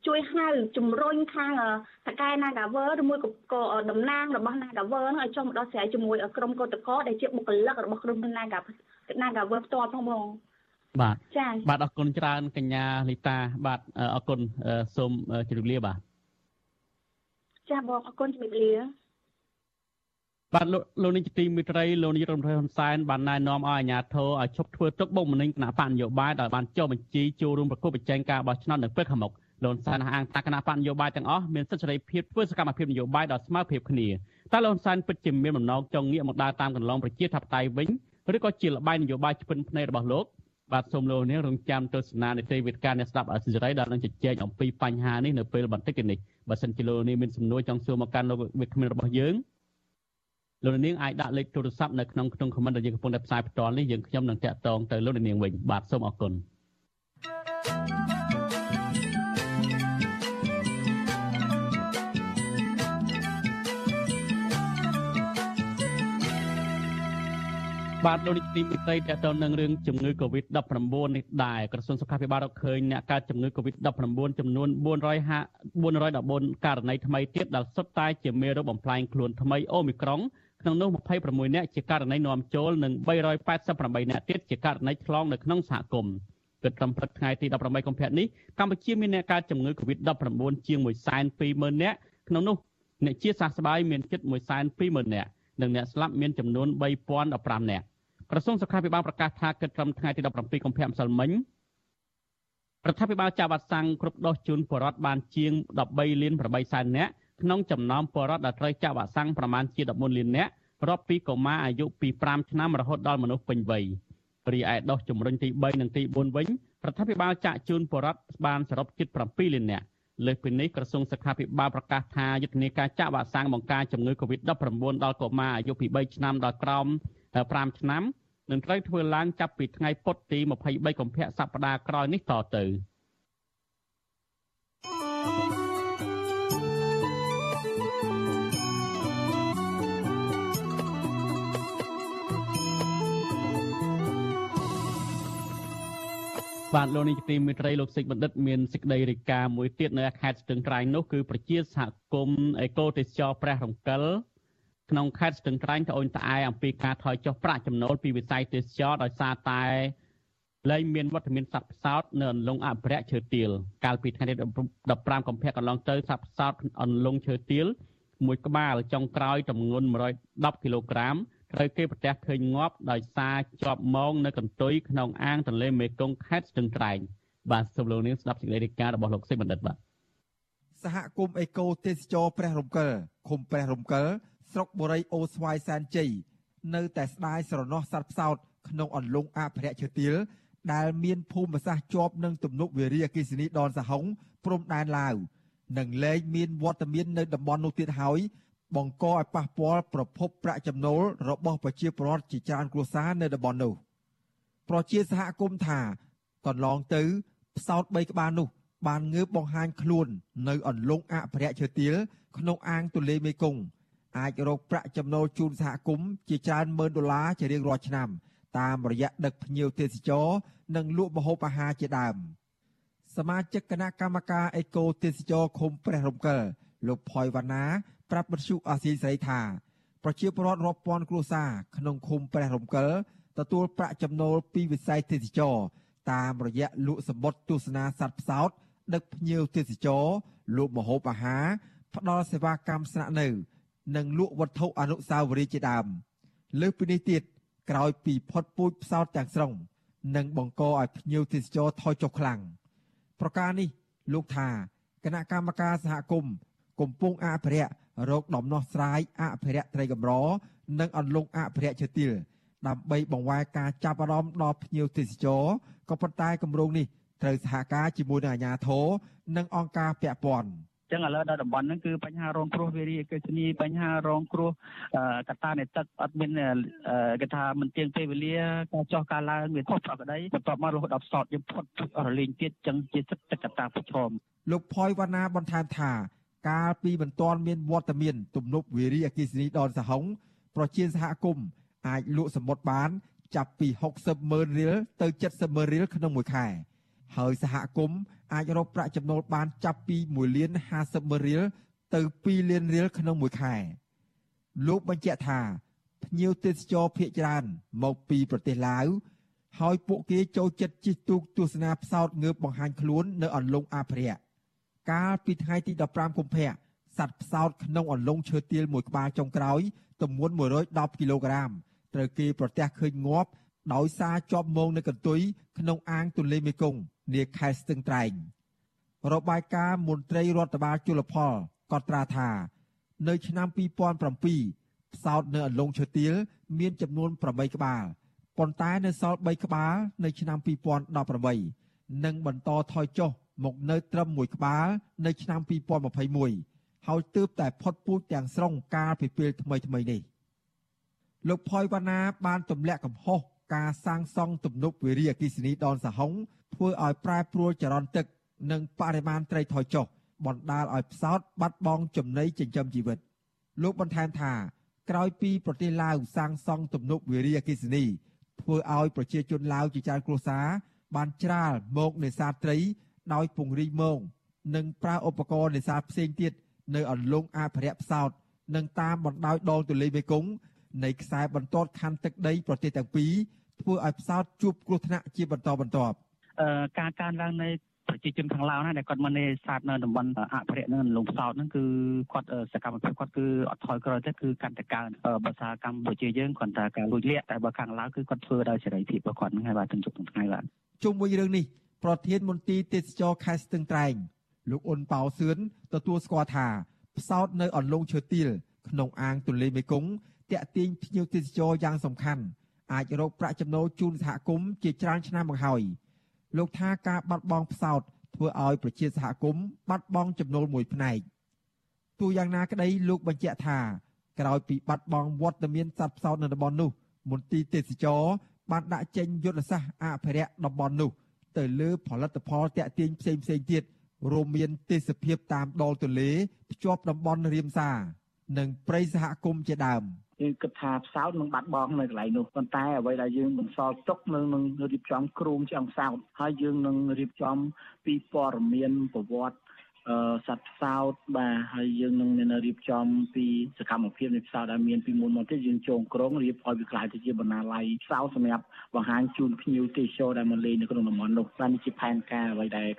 ជួយហៅជំរុញខាងអឺតកែ Nagawer ឬមួយក៏ក៏តំណាងរបស់ Nagawer ហ្នឹងឲ្យចុះមកដោះស្រាយជាមួយក្រុមកោតក្រដែលជាបុគ្គលិករបស់ក្រុមហ៊ុន Naga Nagawer ផ្ទាល់ផងបងបាទចា៎បាទអរគុណច្រើនកញ្ញាលីតា បាទអឺអរគុណអឺសូមអឺជម្រាបលាបាទចាបងអរគុណជំរាបលា បាទលោកលោកនាយកទីមេត្រីលោកនាយករដ្ឋមន្ត្រីហ៊ុនសែនបានណែនាំឲ្យអាជ្ញាធរឲ្យឈប់ធ្វើទុកបុកម្នេញគណៈបកនយោបាយដោយបានចុះបញ្ជីចូលរួមប្រគល់ប្រជែងការបោះឆ្នោតនៅពេលខាងមុខលោកហ៊ុនសែនអះអាងថាគណៈបកនយោបាយទាំងអស់មានសិទ្ធិសេរីភាពធ្វើសកម្មភាពនយោបាយដោយស្មើភាពគ្នាតែលោកហ៊ុនសែនពិតជាមានបំណងចង់ងាកមកដើរតាមកន្លងប្រជាធិបតេយ្យវិញឬក៏ជាលបាយនយោបាយឆ្ពិនភ្នែករបស់លោកបាទសូមលោកនាងរងចាំទស្សនានីតិវិទ្យាអ្នកស្ដាប់អសិរ័យដែលនឹងជជែកអំពីបញ្ហានេះនៅពេលបន្តិចទៀតនេះបើសិនជាលោកនាងមានសំណួរចង់សួរមកកាន់លោកវិក្កាមរបស់យើង លោកនាងអាចដាក់លេខទូរស័ព្ទនៅក្នុងក្នុងខមមិនដែលយើងកំពុងតែផ្សាយផ្ទាល់នេះយើងខ្ញុំនឹងតាក់ទងទៅលោកនាងវិញបាទសូមអរគុណបាទលោកនាយកទីមេត្រីតទៅនឹងរឿងជំងឺ Covid-19 នេះដែរក្រសួងសុខាភិបាលរកឃើញអ្នកកើតជំងឺ Covid-19 ចំនួន450 414ករណីថ្មីទៀតដែលសុទ្ធតែជាមេរោគបំផ្លាញខ្លួនថ្មីអូមីក្រុង ក្នុងនោះ26អ្នកជាករណីនាំចូលនិង388អ្នកទៀតជាករណីឆ្លងនៅក្នុងសហគមន៍គិតត្រឹមព្រឹកថ្ងៃទី18កុម្ភៈនេះកម្ពុជាមានអ្នកកើតជំងឺ Covid-19 ជាង120,000នាក់ក្នុងនោះអ្នកជាសះស្បើយមានជិត120,000នាក់និងអ្នកស្លាប់មានចំនួន3015នាក់ក្រសួងសុខាភិបាលប្រកាសថាគិតត្រឹមថ្ងៃទី17កុម្ភៈម្សិលមិញរដ្ឋាភិបាលចាក់វ៉ាក់សាំងគ្រប់ដូសជូនពលរដ្ឋបានជាង13លាន8សែននាក់ ក្នុងចំណោមពលរដ្ឋដែលត្រូវចាក់វ៉ាក់សាំងប្រមាណជា14លាននាក់រាប់ពីកុមារអាយុពី5ឆ្នាំរហូតដល់មនុស្សពេញវ័យរីឯដូសជំរុញទី3និងទី4វិញរដ្ឋាភិបាលចាក់ជូនពលរដ្ឋបានសរុបជិត7លាននាក់លើសពីនេះក្រសួងសុខាភិបាលប្រកាសថាយុទ្ធនាការចាក់វ៉ាក់សាំងបង្ការជំងឺ Covid-19 ដល់កុមារអាយុពី3ឆ្នាំដល់ក្រោម5ឆ្នាំនឹងត្រូវធ្វើឡើងចាប់ពីថ្ងៃពុធទី23កុម្ភៈសប្តាហ៍ក្រោយនេះតទៅ បាទលោកនាយកទីមេត្រីលោកសិចបណ្ឌិតមានសេចក្តីរាយការណ៍មួយទៀតនៅខេត្តស្ទឹងត្រែងនោះគឺប្រជាសហគមន៍អេកូទេសចរព្រះរង្កិលក្នុងខេត្តស្ទឹងត្រែងត្អូញត្អែអំពីការថយចុះប្រាក់ចំណូលពីវិស័យទេសចរដោយសារតែលែងមានវត្តមានសត្វផ្សោតនៅអន្លង់អភិរក្សឈើទាលកាលពីថ្ងៃទី15កុម្ភៈកន្លងទៅសត្វផ្សោតអន្លង់ឈើទាលមួយក្បាលចុងក្រោយទម្ងន់110គីឡូក្រាម ត្រូវគេប្រទះឃើញងាប់ដោយសារជាប់មងនៅកន្ទុយក្នុងអាងទន្លេមេគង្គខេត្តស្ទឹងត្រែងបាទសូមលោកនាងស្ដាប់សេចក្តីរាយការណ៍របស់លោកសេចបណ្ឌិតបាទសហគមន៍អេកូទេសចរព្រះរំកិលឃុំព្រះរំកិលស្រុកបូរីអូស្វាយសែនជ័យនៅតែស្ដាយស្រណោះសត្វផ្សោតក្នុងអន្លង់អភិរក្សឈើទាលដែលមានភូមិសាស្ត្រជាប់នឹងទំនប់វារីអគ្គិសនីដនសហុងព្រំដែនឡាវនិងលែងមានវត្តមាននៅតំបន់នោះទៀតហើយ បង្កឲ្យប៉ះពាល់ប្រភពប្រាក់ចំណូលរបស់ប្រជាពលរដ្ឋជាច្រើនគ្រួសារនៅតំបន់នោះប្រជាសហគមន៍ថាកន្លងទៅផ្សោត3ក្បាលនោះ បានងើបបង្ហាញខ្លួន នៅអន្លង់អភិរក្សឈើទាលក្នុងអាងទន្លេមេគង្គអាចរកប្រាក់ចំណូលជូនសហគមន៍ជាច្រើនម៉ឺនដុល្លារជារៀងរាល់ឆ្នាំ តាមរយៈដឹកភ្ញៀវទេសចរនិងលក់ម្ហូបអាហារជាដើមសមាជិកគណៈកម្មការអេកូទេសចរឃុំព្រះរំកិលលោកផយវណ្ណា ប្រាប់បទសុអាស៊ីសេរីថាប្រជាពលរដ្ឋរាប់ពាន់គ្រួសារក្នុងឃុំព្រះរំកិលទទួលប្រាក់ចំណូលពីវិស័យទេសចរតាមរយៈលក់សម្បត្តិទស្សនាសត្វផ្សោតដឹកភ្ញៀវទេសចរលក់ម្ហូបអាហារផ្ដល់សេវាកម្មស្នាក់នៅ និងលក់វត្ថុអនុស្សាវរីយ៍ជាដើមលើសពីនេះទៀតក្រោយពីផុតពូជផ្សោតទាំងស្រុងនឹងបង្កឲ្យភ្ញៀវទេសចរថយចុះខ្លាំងប្រការនេះលោកថាគណៈកម្មការសហគមន៍កំពុងអភិរក្ស រោគដំណោះស្រាយអភិរក្សត្រីកម្រនិងអន្លង់អភិរក្សឈើទាលដើម្បីបង្វែរការចាប់អារម្មណ៍ដល់ភ្ញៀវទេសចរក៏ប៉ុន្តែគម្រោងនេះត្រូវសហការជាមួយនឹងអាជ្ញាធរនិងអង្គការពាក់ព័ន្ធចឹងឥឡូវដល់តំបន់ហ្នឹងគឺបញ្ហារងគ្រោះវារីអេកេសនីបញ្ហារងគ្រោះកត្តានៃទឹកអត់មានគេថាមិនទៀងពេលវេលាការចោះការឡើងវាខុសប្រក្រតីបន្ទាប់មករហូតដល់ផ្សោតយើងផុតអស់រលែងទៀតចឹងជាទឹកកត្តាប្រឈមលោកផយវណ្ណាបន្ថែមថា កាលពីមិនទាន់មានវត្តមាន ទំនប់វារីអគ្គិសនីដនសហុងប្រជាសហគមន៍អាចលក់សម្បត្តិបាន ចាប់ពី60ម៉ឺនរៀលទៅ70ម៉ឺនរៀលក្នុងមួយខែហើយសហគមន៍អាចរកប្រាក់ចំណូលបានចាប់ពី1លាន50ម៉ឺនរៀលទៅ2លានរៀលក្នុងមួយខែលោកបញ្ជាក់ថាភ្ញៀវទេសចរភៀកច្រើនមកពីប្រទេសឡាវហើយពួកគេចូលចិត្តជិះទូកទស្សនាផ្សោតងើបបង្ហាញខ្លួននៅអន្លង់អភិរក្ស កាលពីថ្ងៃទី15កុម្ភៈសត្វផ្សោតក្នុងអន្លង់ឈើទាលមួយក្បាលចុងក្រោយទម្ងន់110គីឡូក្រាមត្រូវគេប្រទះឃើញងាប់ដោយសារជាប់មងនៅកន្ទុយក្នុងអាងទន្លេមេគង្គនាខេត្តស្ទឹងត្រែងរបាយការណ៍មន្ត្រីរដ្ឋបាលជលផលក៏ត្រាថា នៅឆ្នាំ2007ផ្សោតនៅអន្លង់ឈើទាលមានចំនួន8ក្បាលប៉ុន្តែនៅសល់3ក្បាលនៅឆ្នាំ2018និងបន្តថយចុះ មកនៅត្រឹមមួយក្បាលនៅឆ្នាំ2021ហើយទើបតែផុតពូជទាំងស្រុងកាលពីពេលថ្មីថ្មីនេះលោកផយវណ្ណាបានទម្លាក់កំហុសការសាងសង់ទំនប់វារីអគ្គិសនីដនសហុងធ្វើឲ្យប្រែប្រួលចរន្តទឹក និងបរិមាណត្រីថយចុះបណ្ដាលឲ្យផ្សោតបាត់បង់ចំណីចិញ្ចឹមជីវិត លោកបន្ថែមថាក្រោយពីប្រទេសឡាវសាងសង់ទំនប់វារីអគ្គិសនីធ្វើឲ្យប្រជាជនឡាវជាច្រើនគ្រួសារបានច្រាលមកនេសាទត្រី ដោយពង្រីកមងនិងប្រើឧបករណ៍នេសាទផ្សេងទៀតនៅអន្លង់អភិរក្សផ្សោតនិងតាមបណ្ដោយដងទន្លេមេគង្គនៃខ្សែបន្ទាត់ខណ្ឌទឹកដីប្រទេសទាំងពីរធ្វើឲ្យផ្សោតជួបគ្រោះថ្នាក់ជាបន្តបន្ទាប់ការកើនឡើងនៃប្រជាជនខាងឡាវណាដែលគាត់មកនេសាទនៅតំបន់អភិរក្សនឹងលងផ្សោតហ្នឹងគឺគាត់សកម្មភាពគាត់គឺអត់ថយក្រោយទេគឺកាន់តែកើនភាសាកម្ពុជាយើងគាត់ថាការលួចលាក់តែបើខាងឡាវគឺគាត់ធ្វើដោយសេរីភាពរបស់គាត់ហ្នឹងហើយបាទទាំងជុកទាំងថ្ងៃបាទជុំវិញរឿងនេះ ប្រធានមន្ទីរទេសចរខេត្តស្ទឹងត្រែងលោកអ៊ុនប៉ៅសឿនទទួលស្គាល់ថាផ្សោតនៅអន្លង់ឈើទាលក្នុងអាងទន្លេមេគង្គតាក់ទាញភ្ញៀវទេសចរយ៉ាងសំខាន់អាចរកប្រាក់ចំណូលជូនសហគមន៍ជាច្រើនឆ្នាំមកហើយលោកថាការបាត់បង់ផ្សោតធ្វើឲ្យប្រជាសហគមន៍បាត់បង់ចំណូលមួយផ្នែកទោះយ៉ាងណាក្តីលោកបញ្ជាក់ថាក្រោយពីបាត់បង់វត្តមានសត្វផ្សោតនៅតំបន់នោះមន្ទីរទេសចរបានដាក់ចេញយុទ្ធសាស្ត្រអភិរក្សតំបន់នោះ ទៅលើផលិតផលតាក់ទាញផ្សេងផ្សេងទៀតរួមមានទេសភាពតាមដងទន្លេភ្ជាប់តំបន់រៀមសានិងព្រៃសហគមន៍ជាដើមគឺគិតថាផ្សោតនឹងបាត់បង់នៅកន្លែងនោះប៉ុន្តែអ្វីដែលយើងបន្សល់ទុកនៅនឹងរៀបចំគ្រោងឆ្អឹងផ្សោតហើយយើងនឹងរៀបចំពីព័ត៌មានប្រវត្តិអឺ សត្វផ្សោតបាទហើយយើងនឹងមានរៀបចំពីសកម្មភាពនៃផ្សោតដែលមានពីមុនមកទៀតយើងចងក្រងរៀបឲ្យវាខ្លាយទៅជាបណ្ណាល័យផ្សោតសម្រាប់បង្ហាញជូនភ្ញៀវទេសចរដែលមកលេងនៅក្នុងតំបន់នោះបានជាផែនការអ្វីដែល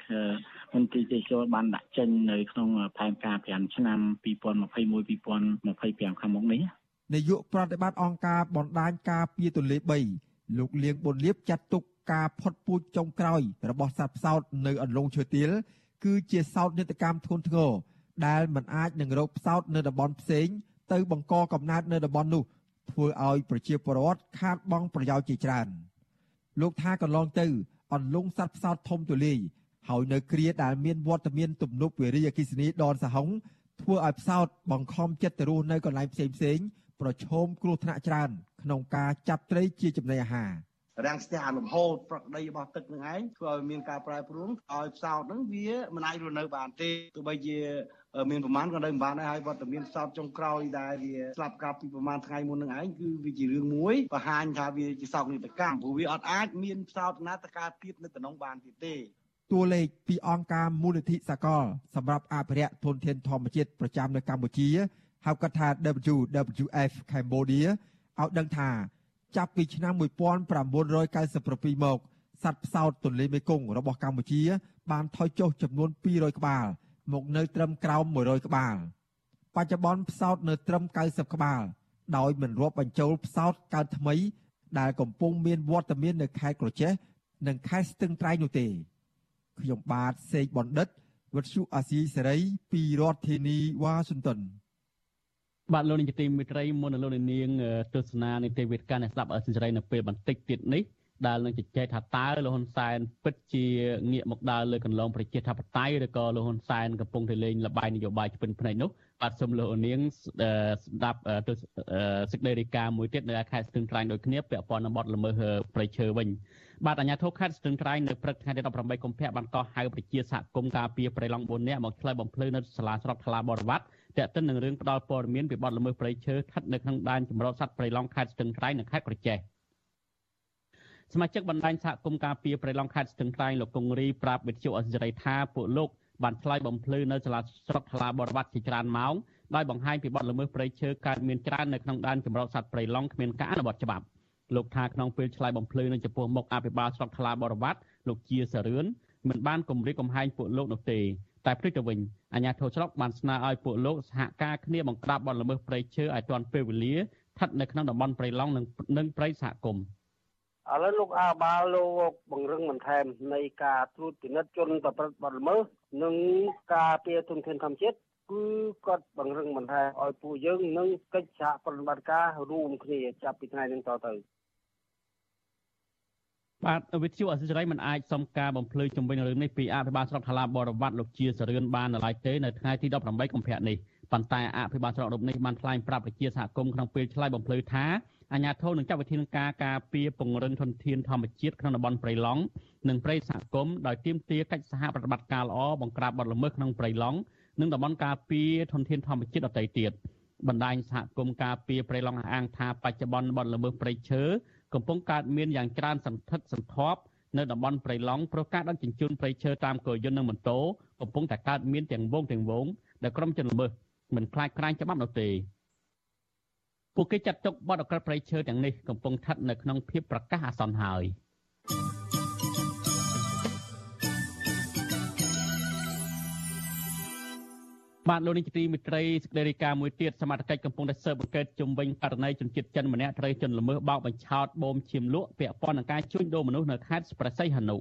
មន្ត្រីទេសចរបានដាក់ចេញនៅក្នុងផែនការ5ឆ្នាំ2021 2025ខាងមុខនេះនាយកប្រតិបត្តិអង្គការបណ្ដាញការពារទន្លេ3លោកលៀងប៊ុនលៀបចាត់ទុកការផុតពូជចុងក្រោយរបស់សត្វផ្សោតនៅអន្លង់ឈើទាល គឺជាសោតនេតកម្មធ្ងន់ធ្ងរដែលមិនអាចនឹងរកផ្សោតនៅតំបន់ផ្សេង ទៅបង្កកំណើតនៅតំបន់នោះធ្វើឲ្យប្រជាពលរដ្ឋខាតបង់ប្រយោជន៍ជាច្រើនលោកថាកន្លងទៅ អន្លង់សត្វផ្សោតធំទូលាយហើយនៅគ្រាដែលមានវត្តមានទំនប់វារីអគ្គិសនីដនសហុងធ្វើឲ្យផ្សោតបង្ខំចិត្តទៅរស់នៅកន្លែងផ្សេងផ្សេងប្រឈមគ្រោះថ្នាក់ច្រើនក្នុងការចាប់ត្រីជាចំណីអាហារ រាំងស្ទះលំហូរប្រក្តីរបស់ទឹកនឹងឯងធ្វើឲ្យមានការប្រែប្រួលឲ្យផ្សោតហ្នឹងវាមិនអាចរស់នៅបានទេទោះបីជាមានប្រមាណក៏នៅមិនបានដែរហើយវត្តមានផ្សោតចុងក្រោយដែលវាស្លាប់កាប់ពីប្រមាណថ្ងៃមុននឹងឯងគឺវាជារឿងមួយបង្ហាញថាវាជាសោកនាដកម្មព្រោះវាអត់អាចមានផ្សោតណាទៅកើតទៀតនៅតំណងបានទៀតទេតួលេខពីអង្គការមូលនិធិសកលសម្រាប់អភិរក្សធនធានធម្មជាតិប្រចាំនៅកម្ពុជាហៅកាត់ថា WWF Cambodia ឲ្យដឹងថា ចាប់ពីឆ្នាំ1997មកសត្វផ្សោតទន្លេមេគង្គរបស់កម្ពុជា បានថយចុះចំនួន200ក្បាល មកនៅត្រឹមក្រោម100ក្បាល បច្ចុប្បន្នផ្សោតនៅត្រឹម90ក្បាល ដោយមិនរាប់បញ្ចូលផ្សោតកើតថ្មី ដែលកំពុងមានវត្តមាននៅខេត្តក្រចេះនិងខេត្តស្ទឹងត្រែងនោះទេខ្ញុំបាទសេកបណ្ឌិតវិទ្យុអាស៊ីសេរីពីរដ្ឋធានីវ៉ាស៊ីនតោន បាទលោកនាយកទីមេត្រីមុននឹងលោកនាងទស្សនានីតិវិទ្យាអ្នកស្ដាប់អសិរ័យនៅពេលបន្តិចទៀតនេះដែលនឹងជជែកថាតើលោកហ៊ុនសែនពិតជាងាកមកដើរលើកន្លងប្រជាធិបតេយ្យឬក៏លោកហ៊ុនសែនកំពុងតែលេងលបាយនយោបាយឆ្ពិនភ្នែកនោះបាទសូមលោកនាងស្ដាប់ទស្សសេចក្តីរាយការណ៍មួយទៀតនៅខេត្តស្ទឹងត្រែងដូចគ្នាពាក់ព័ន្ធនឹងបទល្មើសព្រៃឈើវិញបាទអាជ្ញាធរខេត្តស្ទឹងត្រែងនៅព្រឹកថ្ងៃទី18កុម្ភៈបានកោះហៅប្រជាសហគមន៍ការពីប្រៃឡង់4នាក់មកឆ្លើយបំភ្លឺនៅសាលាស្រុកថ្លាបរវត្ត តេតិននឹងរឿងផ្ដាល់ព័ត៌មានពីបទល្មើសព្រៃឈើស្ថិតនៅក្នុងដែនចម្រុះសត្វព្រៃឡង់ខេត្តស្ទឹងត្រែងនិងខេត្តក្រចេះសមាជិកបណ្ដាញសហគមន៍ការពីព្រៃឡង់ខេត្តស្ទឹងត្រែងលោកកុងរីប្រាប់វិទ្យុអសិរ័យថាពួកលោកបានឆ្លើយបំភ្លឺនៅសាលាស្រុកថ្លាបរវត្តជាច្រើនម៉ោងដោយបង្ហាញពីបទល្មើសព្រៃឈើកើតមានច្រើននៅក្នុងដែនចម្រុះសត្វព្រៃឡង់គ្មានការអនុវត្តច្បាប់លោកថាក្នុងពេលឆ្លើយបំភ្លឺនៅចំពោះមុខអភិបាលស្រុកថ្លាបរវត្តលោកជាសរឿនមិនបានគម្រាមកំហែងពួកលោកនោះទេ តែផ្ទុយទៅវិញអាជ្ញាធរស្រុកបានស្នើឲ្យពួកលោកសហការគ្នាបង្ក្រាបបទល្មើសព្រៃឈើឲ្យទាន់ពេលវេលាស្ថិតនៅក្នុងតំបន់ព្រៃឡង់និងនិងព្រៃសហគមន៍ឥឡូវលោកអាបាលលោកបង្រឹងបន្ថែមនៃការត្រួតពិនិត្យជនប្រព្រឹត្តបទល្មើសនិងការពារទុនធានធម្មជាតិគឺគាត់បង្រឹងបន្ថែមឲ្យពួកយើងនឹងកិច្ចសហប្រតិបត្តិការរួមគ្នាចាប់ពីថ្ងៃនេះតទៅ បាទវិទ្យុអសិរ័យមិនអាចសុំការបំភ្លឺជំវិញរឿងនេះពីអភិបាលស្រុកថ្លាបរវត្តលោកជាសរឿនបាននៅឡើយទេនៅថ្ងៃទី18កុម្ភៈនេះប៉ុន្តែអភិបាលស្រុករូបនេះបានថ្លែងប្រាប់ប្រជាសហគមន៍ក្នុងពេលឆ្លើយបំភ្លឺថាអាជ្ញាធរនឹងចាត់វិធានការការពារពង្រឹងធនធានធម្មជាតិក្នុងតំបន់ព្រៃឡង់និងព្រៃសហគមន៍ដោយទាមទារកិច្ចសហប្រតិបត្តិការល្អបង្ក្រាបបទល្មើសក្នុងព្រៃឡង់និងតំបន់ការពារធនធានធម្មជាតិដទៃទៀតបណ្ដាញសហគមន៍ការពារព្រៃឡង់អះអាងថាបច្ចុប្បន្នបទល្មើសព្រៃឈើ កំពុងកើតមានយ៉ាងច្រើនសន្ធឹកសន្ធាប់នៅតំបន់ព្រៃឡង់ព្រោះការដឹកជញ្ជូនព្រៃឈើតាមគោយន្តនិងម៉ូតូកំពុងតែកើតមានទាំងវងទាំងវងដែលក្រុមជនល្មើសមិនខ្លាចខ្លាញច្បាប់នោះទេពួកគេចាត់ទុកបទអក្រិតព្រៃឈើទាំងនេះកំពុងស្ថិតនៅក្នុងភាពប្រកាសអាសន្នហើយ បាទលោកនាយកទីមិត្តរីសេចក្តីរាយការណ៍មួយទៀតសមត្ថកិច្ចកំពុងតែស៊ើបអង្កេតជំវិញករណីជនជាតិចិនម្នាក់ត្រូវជនល្មើសបោកបញ្ឆោតបូមឈាមលក់ពាក់ព័ន្ធនឹងការជួញដូរមនុស្សនៅខេត្តប្រស័យហនុ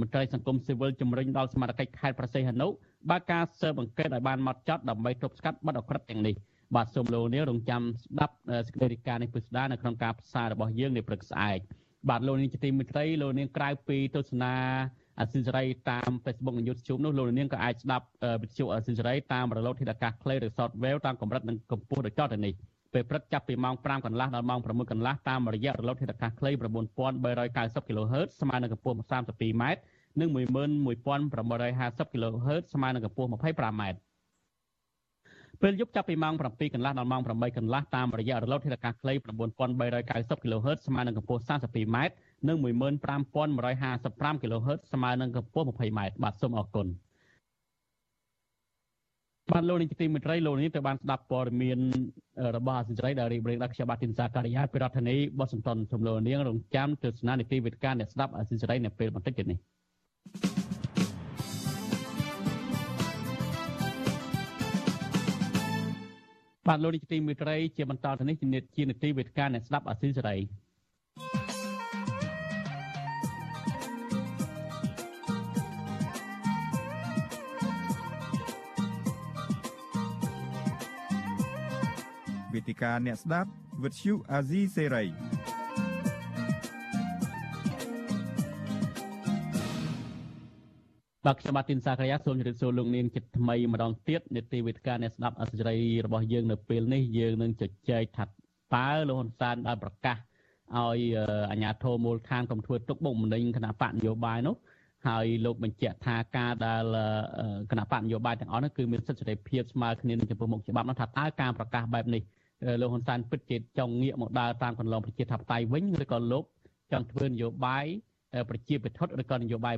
មន្ត្រីសង្គមស៊ីវិលជំរុញដល់សមត្ថកិច្ចខេត្តប្រស័យហនុបើកការស៊ើបអង្កេតឲ្យបានម៉ត់ចត់ដើម្បីទប់ស្កាត់បទអក្រិតទាំងនេះបាទសូមលោកនាងរងចាំស្ដាប់សេចក្តីរាយការណ៍នេះពិស្ដារនៅក្នុងការផ្សាយរបស់យើងនៅព្រឹកស្អែកបាទលោកនាងជាទីមិត្តរីលោកនាងក្រៅពីទស្សនា អសិលសេរីតាម Facebook និង YouTube នោះលោកនាងក៏អាចស្ដាប់វិទ្យុអសិលសេរីតាមរលកធាតុអាកាសខ្លីឬ Shortwave តាមកម្រិតនិងកម្ពស់ដូចតទៅនេះពេលព្រឹកចាប់ពីម៉ោង5កន្លះដល់ម៉ោង6កន្លះតាមរយៈរលកធាតុអាកាសខ្លី9390 kHz ស្មើនឹងកម្ពស់ 32m និង11850 kHz ស្មើនឹងកម្ពស់ 25m ពេលយប់ចាប់ពីម៉ោង7កន្លះដល់ម៉ោង8កន្លះតាមរយៈរលកធាតុអាកាសខ្លី9390 kHz ស្មើនឹងកម្ពស់ 32m និង15155 kHz ស្មើនឹងកម្ពស់ 20m បាទសូមអរគុណបាទលោកនាយកទីមេត្រីលោកនេះទៅបានស្ដាប់ព័ត៌មានរបស់អាស៊ីសេរីដែលរៀបរៀងដល់ខ្ញុំបាទទីនសាការីយ៉ាពីរដ្ឋធានីបោះសំតុនសំឡូននាងរងចាំទស្សនានីតិវិទ្យាអ្នកស្ដាប់អាស៊ីសេរីនៅពេលបន្តិចទៀតនេះបាទលោកនាយកទីមេត្រីជាបន្តទៅនេះជានីតិវិទ្យាអ្នកស្ដាប់អាស៊ីសេរី វេទិកាអ្នកស្ដាប់វិទ្យុអាស៊ីសេរីបាទខ្ញុំបាទទីនសាករាសូមជម្រាបសួរលោកនាងចិត្តថ្មីម្ដងទៀតនេតិវេទិកាអ្នកស្ដាប់អសិរ័យរបស់យើងនៅពេលនេះយើងនឹងជជែកថាតើលោកហ៊ុនសែនបានប្រកាសឲ្យអាជ្ញាធរមូលដ្ឋានកុំធ្វើទុកបុកម្នេញគណៈបកនយោបាយនោះហើយលោកបញ្ជាក់ថាការដែលគណៈបកនយោបាយទាំងអស់នោះគឺមានសិទ្ធិសេរីភាពស្មើគ្នានឹងចំពោះមុខច្បាប់នោះថាតើការប្រកាសបែបនេះ លោកហ៊ុនសែនពិតជាចង់ងាកមកដើរតាមកន្លងប្រជាធិបតេយ្យវិញឬក៏លោកចង់ធ្វើនយោបាយប្រជាពិធឬក៏នយោបាយ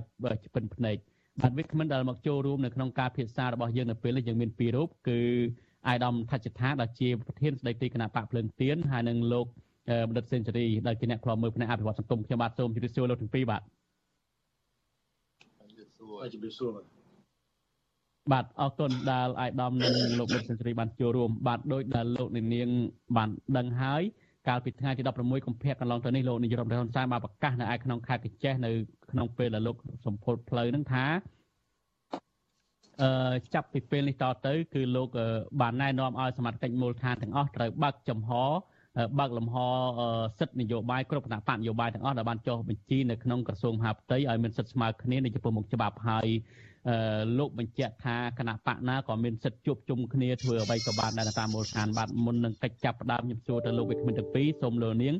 ពិនភ្នែកបាទវិក្កាមិនដែលមកចូលរួមនៅក្នុងការពិសារបស់យើងនៅពេលនេះយើងមានពីររូបគឺអាយដាមថាច់ថាដែលជាប្រធានស្ដីទីគណៈបកភ្លើងទៀនហើយនិងលោកបណ្ឌិតសេនស៊ូរីដែលជាអ្នកខ្លោមើលផ្នែកអភិវឌ្ឍសង្គមខ្ញុំបាទសូមជម្រាបសួរលោកទាំងពីរបាទជម្រាបសួរបាទ អរគុណដែលអាយដាមនិងលោកបណ្ឌិតសេនស៊ូរីបានចូលរួមបាទដោយដែលលោកនាងបានដឹងហើយកាលពីថ្ងៃទី16កុម្ភៈកន្លងទៅនេះលោកនាយរដ្ឋមន្ត្រីហ៊ុនសែនបានប្រកាសនៅឯក្នុងខេត្តកញ្ចេះនៅក្នុងពេលដែលលោកសម្ពោធផ្លូវនឹងថាអឺចាប់ពីពេលនេះតទៅ គឺលោកបានណែនាំឲ្យសមាជិកមូលដ្ឋានទាំងអស់ត្រូវបើកចំហបើកលំហសិទ្ធិនយោបាយគ្រប់គណៈបកនយោបាយទាំងអស់ដែលបានចុះបញ្ជីនៅក្នុងក្រសួងមហាផ្ទៃឲ្យមានសិទ្ធិស្មើគ្នានៅចំពោះមុខច្បាប់ហើយ លោកបញ្ជាក់ថាគណៈបកណាក៏មានសិទ្ធិជួបជុំគ្នាធ្វើអ្វីក៏បានដែរតាមមូលដ្ឋានបាទមុននឹងកិច្ចចាប់ផ្ដើមខ្ញុំសួរទៅលោកវិក្កាមទាំងពីរសូមលោកនាង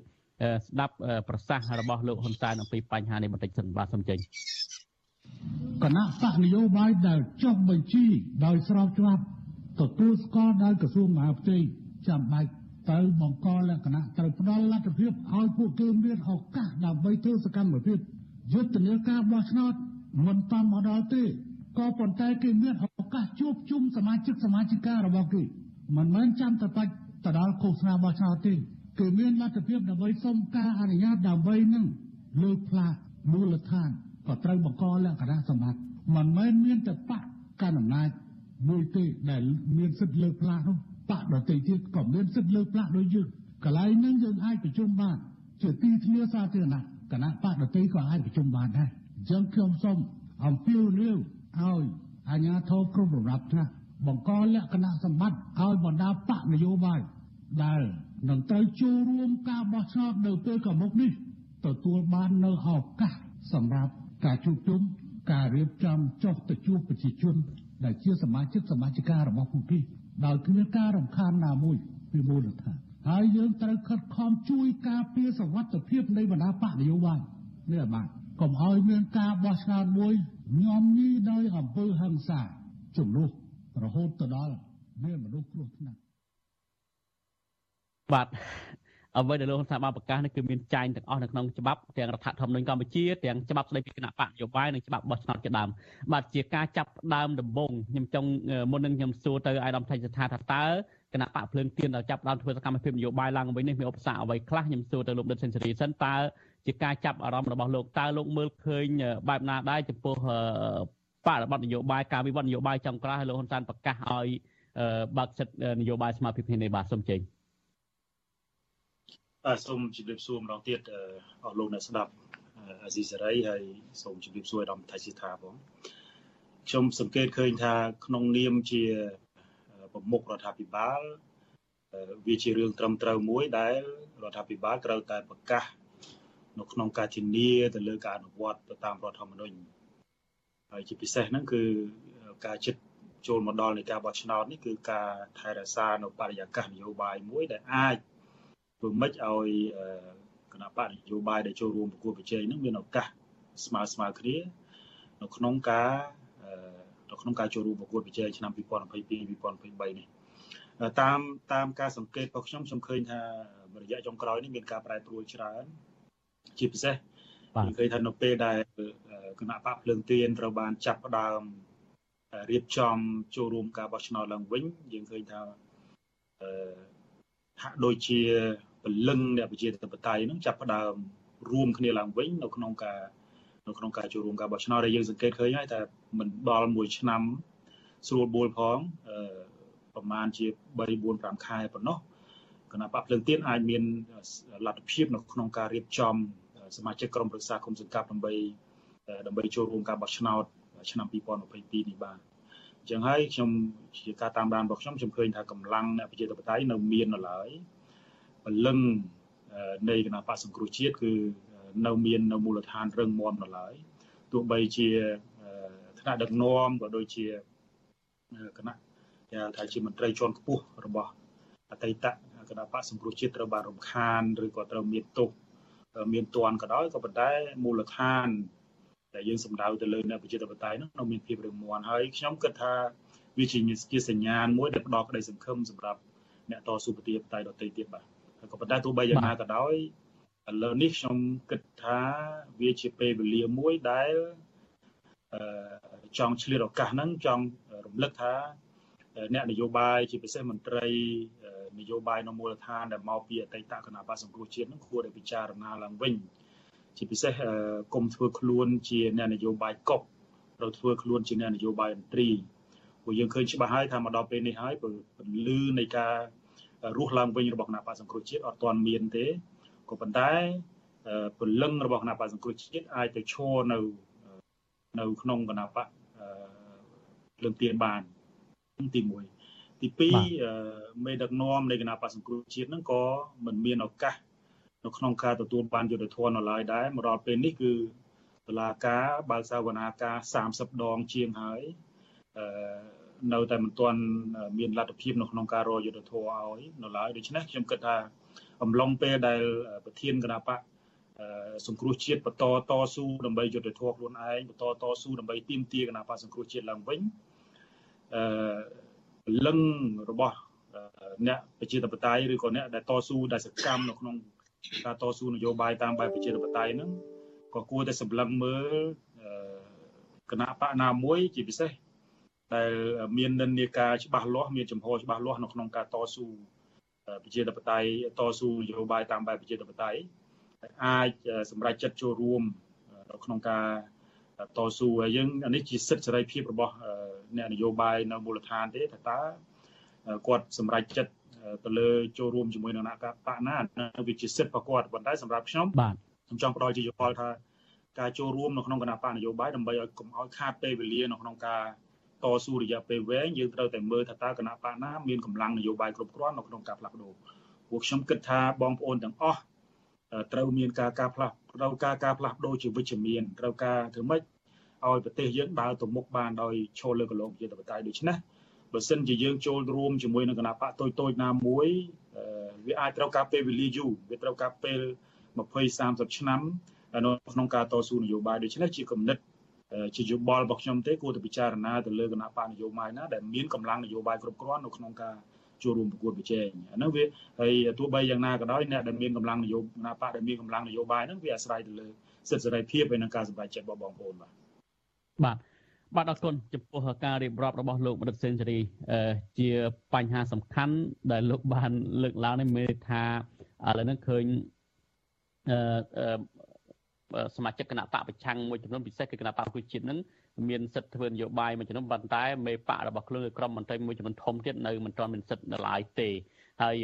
ស្ដាប់ប្រសាសន៍របស់លោកហ៊ុនសែនអំពីបញ្ហានេះបន្តិចសិនបាទសូមចេញគណៈបកនយោបាយដែលចុះបញ្ជីដោយស្របច្បាប់ទទួលស្គាល់ដោយក្រសួងមហាផ្ទៃចាំបាច់ទៅបង្កលក្ខណៈត្រូវផ្ដល់លទ្ធភាពឲ្យពួកគេមានឱកាសដើម្បីធ្វើសកម្មភាពយុទ្ធនាការបោះឆ្នោតមិនតាមមកដល់ទេ ក៏ប៉ុន្តែគេមានឱកាសជួបជុំសមាជិកសមាជិការបស់គេមិនមែនចាំតែបាច់ទៅដល់ឃោសនាបោះឆ្នោតទេគឺមានលទ្ធភាពដើម្បីសុំការអនុញ្ញាតដើម្បីនឹងលើកផ្លាកមូលដ្ឋានក៏ត្រូវបង្កលក្ខណៈសម្បត្តិមិនមែនមានតែបកកណ្ដាលអំណាចមួយទេដែលមានសិទ្ធិលើកផ្លាកនោះបកដទៃទៀតក៏មានសិទ្ធិលើកផ្លាកដូចយើងកន្លែងនឹងយើងអាចប្រជុំបានជាទីធ្លាសាធារណៈគណៈបកដទៃក៏អាចប្រជុំបានដែរអញ្ចឹងខ្ញុំសូមអំពាវនាវ ឲ្យអាជ្ញាធរគ្រប់របបថ្នាក់បង្កលក្ខណៈសម្បត្តិឲ្យបណ្ដាបកនយោបាយដែលនឹងត្រូវចូលរួមការបោះឆ្នោតនៅពេលកមុខនេះទទួលបាននៅឱកាសសម្រាប់ការជួបជុំការរៀបចំចុះទៅជួបប្រជាជនដែលជាសមាជិកសមាជិការបស់ពួកគេដោយគ្មានការរំខានណាមួយពីមូលដ្ឋានហើយយើងត្រូវខិតខំជួយការពារសវត្ថិភាពនៃបណ្ដាបកនយោបាយនេះបាទកុំឲ្យមានការបោះឆ្នោតមួយ ញោមញីដោយអំពើហិង្សាជំនួសរហូតទៅដល់មានមនុស្សគ្រោះថ្នាក់បាទអ្វីដែលលោកហ៊ុនសែនបានប្រកាសនេះគឺមានចែងទាំងអស់នៅក្នុងច្បាប់ទាំងរដ្ឋធម្មនុញ្ញកម្ពុជាទាំងច្បាប់ស្តីពីគណៈបកនយោបាយនិងច្បាប់បោះឆ្នោតជាដើមបាទជាការចាប់ដើមដំបូងខ្ញុំចង់មុននឹងខ្ញុំសួរទៅអាយដាមថៃស្ថាថាតើគណៈបកភ្លើងទៀនដល់ចាប់ដើមធ្វើសកម្មភាពនយោបាយឡើងវិញនេះមានឧបសគ្គអ្វីខ្លះខ្ញុំសួរទៅលោកដិតសេនស៊ូរីសិនតើ ជាការចាប់អារម្មណ៍របស់លោកតើលោកមើលឃើញបែបណាដែរចំពោះបរិបទនយោបាយការវិវត្តនយោបាយចុងក្រោយឲ្យលោកហ៊ុនសែនប្រកាសឲ្យបើកសិទ្ធិនយោបាយស្មារតីភាពនេះបាទសូមចេញបាទសូមជម្រាបសួរម្ដងទៀតអស់លោកអ្នកស្ដាប់អាស៊ីសេរីហើយសូមជម្រាបសួរដល់ថៃសិដ្ឋាផងខ្ញុំសង្កេតឃើញថាក្នុងនាមជាប្រមុខរដ្ឋាភិបាលវាជារឿងត្រឹមត្រូវមួយដែលរដ្ឋាភិបាលត្រូវតែប្រកាស នៅក្នុងការធានាទៅលើការអនុវត្តទៅតាមរដ្ឋធម្មនុញ្ញហើយជាពិសេសហ្នឹងគឺការចិត្តចូលមកដល់នៃការបោះឆ្នោតនេះគឺការថែរក្សានៅបរិយាកាសនយោបាយមួយដែលអាចធ្វើម៉េចឲ្យគណៈបកនយោបាយដែលចូលរួមប្រគល់ប្រជែងនឹងមានឱកាសស្មើស្មើគ្នានៅក្នុងការនៅក្នុងការចូលរួមប្រគល់ប្រជែងឆ្នាំ2022 2023នេះតាមតាមការសង្កេតរបស់ខ្ញុំខ្ញុំឃើញថារយៈចុងក្រោយនេះមានការប្រែប្រួលច្រើន ជាពិសេសខ្ញុំឃើញថានៅពេលដែលគណៈបកភ្លើងទៀនត្រូវបានចាប់ផ្ដើមរៀបចំចូលរួមការបោះឆ្នោតឡើងវិញយើងឃើញថាអឺហាក់ដូចជាពលឹងអ្នកប្រជាធិបតេយ្យនឹងចាប់ផ្ដើមរួមគ្នាឡើងវិញនៅក្នុងការនៅក្នុងការចូលរួមការបោះឆ្នោតដែលយើងសង្កេតឃើញហើយថាមិនដល់មួយឆ្នាំស្រួលបួលផងអឺប្រហែលជា3 4 5ខែប៉ុណ្ណោះ គណៈបកភ្លើងទៀនអាចមានលទ្ធភាពនៅក្នុងការរៀបចំសមាជិកក្រុមប្រឹក្សាគុំសង្កាត់ដើម្បីដើម្បីចូលរួមការបោះឆ្នោតឆ្នាំ2022នេះបានអញ្ចឹងហើយខ្ញុំជាការតាមដានរបស់ខ្ញុំខ្ញុំឃើញថាកម្លាំងអ្នកប្រជាធិបតេយ្យនៅមាននៅឡើយពលឹងនៃគណៈបកសង្គ្រោះជាតិគឺនៅមាននៅមូលដ្ឋានរឹងមាំនៅឡើយទោះបីជាថ្នាក់ដឹកនាំក៏ដូចជាគណៈគេថាជាមន្ត្រីជាន់ខ្ពស់របស់អតីត គណៈបកសង្គ្រោះជាតិត្រូវបានរំខានឬក៏ត្រូវមានទោសមានទណ្ឌក៏ដោយក៏ប៉ុន្តែមូលដ្ឋានដែលយើងសម្ដៅទៅលើអ្នកប្រជាធិបតេយ្យនោះនៅមានភាពរឹងមាំហើយខ្ញុំគិតថាវាជាជាសញ្ញាណមួយដែលផ្ដល់ក្តីសង្ឃឹមសម្រាប់អ្នកតស៊ូប្រជាធិបតេយ្យដទៃទៀតបាទក៏ប៉ុន្តែទោះបីយ៉ាងណាក៏ដោយឥឡូវនេះខ្ញុំគិតថាវាជាពេលវេលាមួយដែលអឺចង់ឆ្លៀតឱកាសហ្នឹងចង់រំលឹកថា អ្នកនយោបាយជាពិសេសមន្ត្រីនយោបាយនៅមូលដ្ឋានដែលមកពីអតីតគណៈបក្សសង្គ្រោះជាតិនឹងគួរតែពិចារណាឡើងវិញជាពិសេសគុំធ្វើខ្លួនជាអ្នកនយោបាយកុកត្រូវធ្វើខ្លួនជាអ្នកនយោបាយអន្ត្រីព្រោះយើងឃើញច្បាស់ហើយថាមកដល់ពេលនេះហើយពលឺនៃការរស់ឡើងវិញរបស់គណៈបក្សសង្គ្រោះជាតិអត់ទាន់មានទេក៏ប៉ុន្តែពលឹងរបស់គណៈបក្សសង្គ្រោះជាតិអាចទៅឈរនៅនៅក្នុងគណៈបកលើកទៀនបាន ទី1ទី2មេដឹកនាំនៃគណៈបក្សសង្គ្រោះជាតិហ្នឹងក៏មិនមានឱកាសនៅក្នុងការទទួលបានយុត្តិធម៌នៅឡើយដែរមកដល់ពេលនេះគឺតុលាការបើកសវនាការ30ដងជាងហើយអឺនៅតែមិនទាន់មានលទ្ធភាពនៅក្នុងការរកយុត្តិធម៌ឲ្យនៅឡើយដូច្នេះខ្ញុំគិតថាអំឡុងពេលដែលប្រធានគណៈបកសង្គ្រោះជាតិបន្តតស៊ូដើម្បីយុត្តិធម៌ខ្លួនឯងបន្តតស៊ូដើម្បីទាមទារគណៈបកសង្គ្រោះជាតិឡើងវិញអឺ លឹងរបស់អ្នកប្រជាធិបតេយ្យឬក៏អ្នកដែលតស៊ូដែលសកម្មនៅក្នុងការតស៊ូនយោបាយតាមបែបប្រជាធិបតេយ្យហ្នឹងក៏គួរតែសម្លឹងមើលគណៈបកណាមួយជាពិសេសដែលមាននិន្នាការច្បាស់លាស់មានចំហច្បាស់លាស់នៅក្នុងការតស៊ូប្រជាធិបតេយ្យតស៊ូនយោបាយតាមបែបប្រជាធិបតេយ្យអាចសម្រេចចិត្តចូលរួមនៅក្នុងការ តស៊ូហើយយើងអានេះជាសិទ្ធិសេរីភាពរបស់អ្នកនយោបាយនៅមូលដ្ឋានទេថាតើគាត់សម្រេចចិត្តទៅលើចូលរួមជាមួយនឹងគណៈបកណាវាជាសិទ្ធិរបស់គាត់ប៉ុន្តែសម្រាប់ខ្ញុំបាទខ្ញុំចង់ផ្ដល់ជាយោបល់ថាការចូលរួមនៅក្នុងគណៈបកនយោបាយដើម្បីឲ្យកុំឲ្យខាតពេលវេលានៅក្នុងការតស៊ូរយៈពេលវែងយើងត្រូវតែមើលថាតើគណៈបកណាមានកម្លាំងនយោបាយគ្រប់គ្រាន់នៅក្នុងការផ្លាស់ប្ដូរពួកខ្ញុំគិតថាបងប្អូនទាំងអស់ត្រូវមានការការផ្លាស់ត្រូវការការផ្លាស់ប្ដូរជាវិជ្ជមានត្រូវការធ្វើម៉េច ឲ្យប្រទេសយើងដើរទៅមុខបានដោយឈលលើកន្លងប្រជាធិបតេយ្យដូច្នេះបើសិនជាយើងចូលរួមជាមួយនឹងគណៈបកតូចតូចណាមួយវាអាចត្រូវការពេលវេលាយូរវាត្រូវការពេល20 30ឆ្នាំនៅក្នុងការតស៊ូនយោបាយដូច្នេះជាគំនិតជាយោបល់របស់ខ្ញុំទេគួរតែពិចារណាទៅលើគណៈបកនយោបាយណាដែលមានកម្លាំងនយោបាយគ្រប់គ្រាន់នៅក្នុងការចូលរួមប្រកួតប្រជែងអាហ្នឹងវាហើយទោះបីយ៉ាងណាក៏ដោយអ្នកដែលមានកម្លាំងនយោបាយណាបកដែលមានកម្លាំងនយោបាយហ្នឹងវាអាស្រ័យទៅលើសិទ្ធិសេរីភាពហើយនិងការសម្រេចចិត្តរបស់បងប្អូនបាទ បាទបាទអរគុណចំពោះការរៀបរាប់របស់លោកមនិតសេនស៊ូរីជាបញ្ហាសំខាន់ដែលលោកបានលើកឡើងនេះមានថាឥឡូវនេះឃើញអឺសមាជិកគណៈបកប្រឆាំងមួយចំនួនពិសេសគឺគណៈបកប្រជាជាតិនឹងមានសិទ្ធិធ្វើនយោបាយមួយចំនួនប៉ុន្តែមេបករបស់ខ្លួនគឺក្រុមមន្ត្រីមួយចំនួនធំទៀតនៅមិនទាន់មានសិទ្ធិនៅឡើយទេហើយ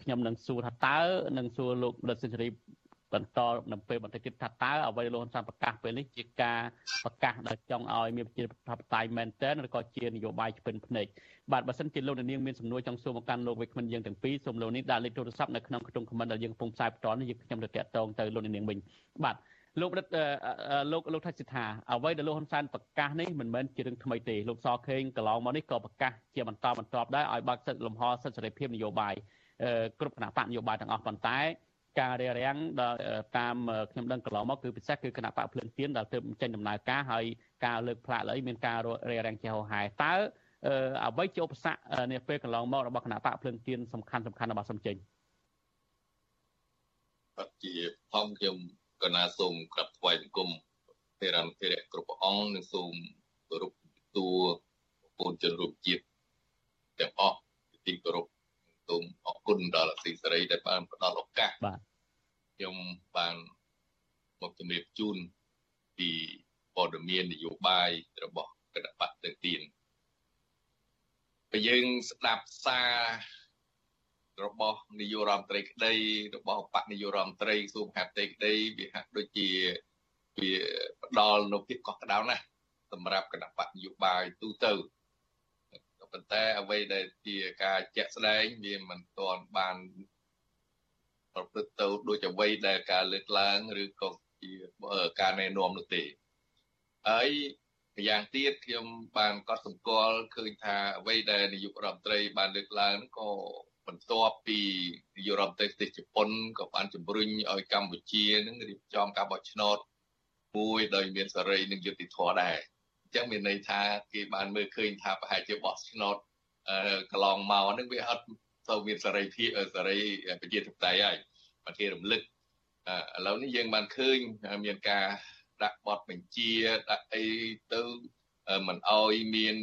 ខ្ញុំនឹងសួរថាតើនឹងសួរលោករដ្ឋសេនស៊ូរី បន្តនៅពេលបន្តិចទៀតថាតើអ្វីលោកហ៊ុនសែនប្រកាសពេលនេះជាការប្រកាសដែលចង់ឲ្យមានប្រជាធិបតេយ្យមែនទែនឬក៏ជានយោបាយឆ្ពិនភ្នែកបាទបើសិនជាលោកនាងមានសំណួរចង់សួរមកកាន់លោកវិក្កាមយើងទាំងពីរសូមលោកនេះដាក់លេខទូរស័ព្ទនៅក្នុងខ្ទង់ comment ដែលយើងកំពុងផ្សាយបន្តនេះយើងខ្ញុំទៅតាក់ទងទៅលោកនាងវិញបាទលោករដ្ឋលោកលោកថាសិដ្ឋាអ្វីដែលលោកហ៊ុនសែនប្រកាសនេះមិនមែនជារឿងថ្មីទេលោកសខេងកន្លងមកនេះក៏ប្រកាសជាបន្តបន្តដែរឲ្យបើកសិទ្ធិលំហសិទ្ធិសេរីភាពនយោបាយគ្រប់គណៈបកនយោបាយទាំងអស់ប៉ុន្តែ ការរារាំងដល់តាមខ្ញុំដឹងកន្លងមកគឺពិសេសគឺគណៈបកភ្លឹងទៀនដែលទើបចេញដំណើរការហើយការលើកផ្លាកលើមានការរារាំងជាហោហែតើអ្វីជាឧបសគ្គនាពេលកន្លងមករបស់គណៈបកភ្លឹងទៀនសំខាន់សំខាន់របស់សំចេញជាផងខ្ញុំកណាសូមក្រាបថ្វាយបង្គំព្រះរាមធិរៈគ្រប់ព្រះអង្គនិងសូមគោរពទូបងប្អូនជនរួមជាតិទាំងអស់ទីគោរព សូមអរគុណដល់អសីសេរីដែលបានផ្ដល់ឱកាសបាទខ្ញុំបានមកជម្រាបជូនពីព័ត៌មាននយោបាយរបស់គណៈបកទៅទៀនបើយើងស្ដាប់សាររបស់នាយករដ្ឋមន្ត្រីក្តីរបស់បកនាយករដ្ឋមន្ត្រីសួមហាត់ទេក្តីវាហាក់ដូចជាវាផ្ដល់នូវភាពកក់ក្ដៅណាស់សម្រាប់គណៈបកនយោបាយទូទៅ ប៉ុន្តែអ្វីដែលជាការជាក់ស្ដែងវាមិនទាន់បានប្រព្រឹត្តទៅដូចអ្វីដែលការលើកឡើងឬក៏ជាការណែនាំនោះទេហើយម្យ៉ាងទៀតខ្ញុំបានកត់សម្គាល់ឃើញថាអ្វីដែលនាយករដ្ឋមន្ត្រីបានលើកឡើងក៏បន្ទាប់ពីនាយករដ្ឋមន្ត្រីប្រទេសជប៉ុនក៏បានជំរុញឲ្យកម្ពុជានឹងរៀបចំការបោះឆ្នោតមួយដោយមានសេរីនិងយុត្តិធម៌ដែរអញ្ចឹងមានន័យថាគេបានមើលឃើញថាប្រហែលជាបោះឆ្នោតកន្លងមកហ្នឹងវាអត់ទៅមានសេរីភាពសេរីប្រជាធិបតេយ្យហើយប្រទេសរំលឹកឥឡូវនេះយើងបានឃើញមានការដាក់បទបញ្ជាដាក់អីទៅមិនអោយមាន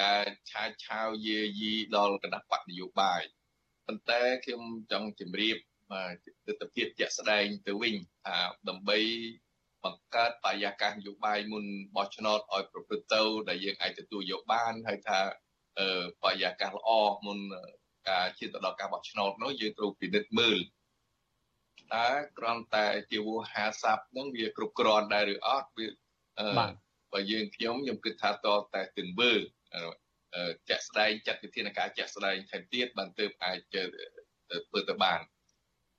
ការឆាយឆាវយាយីដល់គណៈបកនយោបាយប៉ុន្តែខ្ញុំចង់ជម្រាបទស្សនវិជ្ជាជាក់ស្ដែងទៅវិញថាដើម្បី បង្កើតបរិយាកាសនយោបាយមុនបោះឆ្នោតឲ្យប្រព្រឹត្តទៅដែលយើងអាចទទួលយកបានហើយថាបរិយាកាសល្អមុនការឈានទៅដល់ការបោះឆ្នោតនោះយើងត្រូវពិនិត្យមើលតើគ្រាន់តែជាវោហាស័ព្ទនឹងវាគ្រប់គ្រាន់ដែរឬអត់វាបាទបើយើងខ្ញុំខ្ញុំគិតថាតតែទង្វើជាក់ស្ដែងចាត់វិធានការជាក់ស្ដែងថែមទៀតបានទើបអាចធ្វើទៅបាន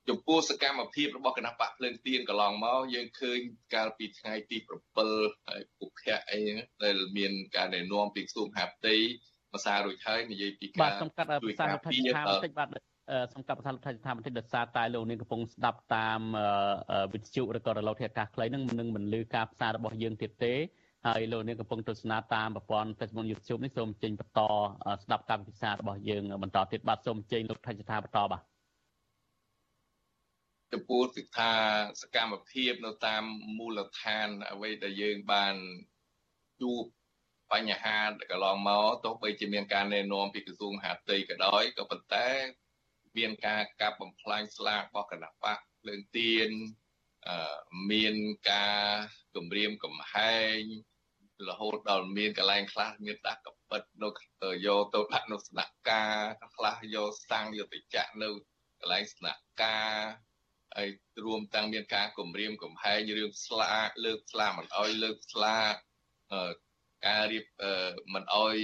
ចំពោះសកម្មភាពរបស់គណៈបកភ្លើងទៀនកន្លងមកយើងឃើញកាលពីថ្ងៃទី7ហើយពុកខៈអីដែលមានការណែនាំពីក្រសួងហាផ្ទៃភាសារួចហើយនិយាយពីការបាទសំកាត់ភាសារដ្ឋាភិបាលបន្តិចបាទសំកាត់ភាសារដ្ឋាភិបាលបន្តិចដោយសារតែលោកនាងកំពុងស្ដាប់តាមវិទ្យុឬក៏រលកធាតុអាកាសខ្លីនឹងនឹងមិនលឺការផ្សាយរបស់យើងទៀតទេហើយលោកនាងកំពុងទស្សនាតាមប្រព័ន្ធ Facebook YouTube នេះសូមចេញបន្តស្ដាប់កម្មវិធីផ្សាយរបស់យើងបន្តទៀតបាទសូមចេញលោកថៃស្ថាបន្តបាទ ចំពោះសិក្ខាសកម្មភាពនៅតាមមូលដ្ឋានអ្វីដែលយើងបានជួបបញ្ហាកន្លងមកទោះបីជាមានការណែនាំពីក្រសួងមហាផ្ទៃក៏ដោយក៏ប៉ុន្តែ មានការកាប់បំផ្លាញស្លាករបស់គណៈបកភ្លើងទៀនមានការគម្រាមកំហែងរហូតដល់មានកន្លែងខ្លះមានដាក់កពិតនៅយកទៅដាក់នៅស្នាក់ការខ្លះយកសាំងយកទៅចាក់នៅកន្លែងស្នាក់ការ ហើយរួមទាំងមានការគម្រាមកំហែងរឿងស្លាកលើកស្លាកមិនអោយលើកស្លាកការរៀបមិនអោយ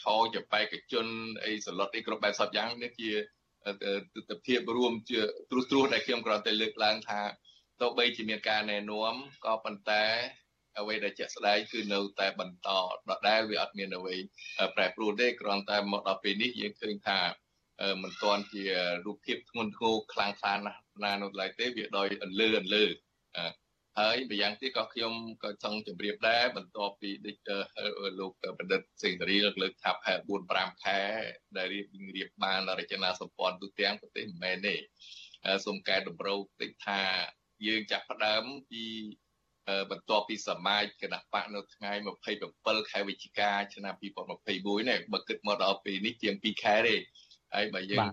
ឆោចបេក្ខជនអីសន្លត់អីគ្រប់បែបសពយ៉ាងនេះជាទស្សនវិជ្ជារួមជាត្រួសត្រាសដែលខ្ញុំគ្រាន់តែលើកឡើងថាទោះបីជាមានការណែនាំក៏ប៉ុន្តែអ្វីដែលជាក់ស្ដែងគឺនៅតែបន្តដដែលវាអត់មានអ្វីប្រែប្រួលទេគ្រាន់តែមកដល់ពេលនេះយើងឃើញថាមិនទាន់ជារូបភាពធ្ងន់ធ្ងរខ្លាំងខ្លាណាស់ ណានោះឡើយទេវាដោយអន្លើអន្លើហើយម្យ៉ាងទៀតក៏ខ្ញុំក៏ចង់ជម្រាបដែរបន្ទាប់ពីដូចលោកបណ្ឌិតសេងធារីលើកថាផែ4 5ខែដែលរៀបរៀបបានរចនាសម្ព័ន្ធទូទាំងប្រទេសមិនមែនទេសូមកែតម្រូវតិចថាយើងចាប់ផ្ដើមពីបន្ទាប់ពីសមាជគណៈបកនៅថ្ងៃ27ខែវិច្ឆិកាឆ្នាំ2021នេះបើគិតមកដល់ពេលនេះជាង2ខែទេ ហើយបើយើង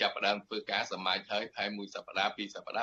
ចាប់ផ្ដើមធ្វើការសមាជហើយផែមួយសប្តាហ៍ពីរសប្តាហ៍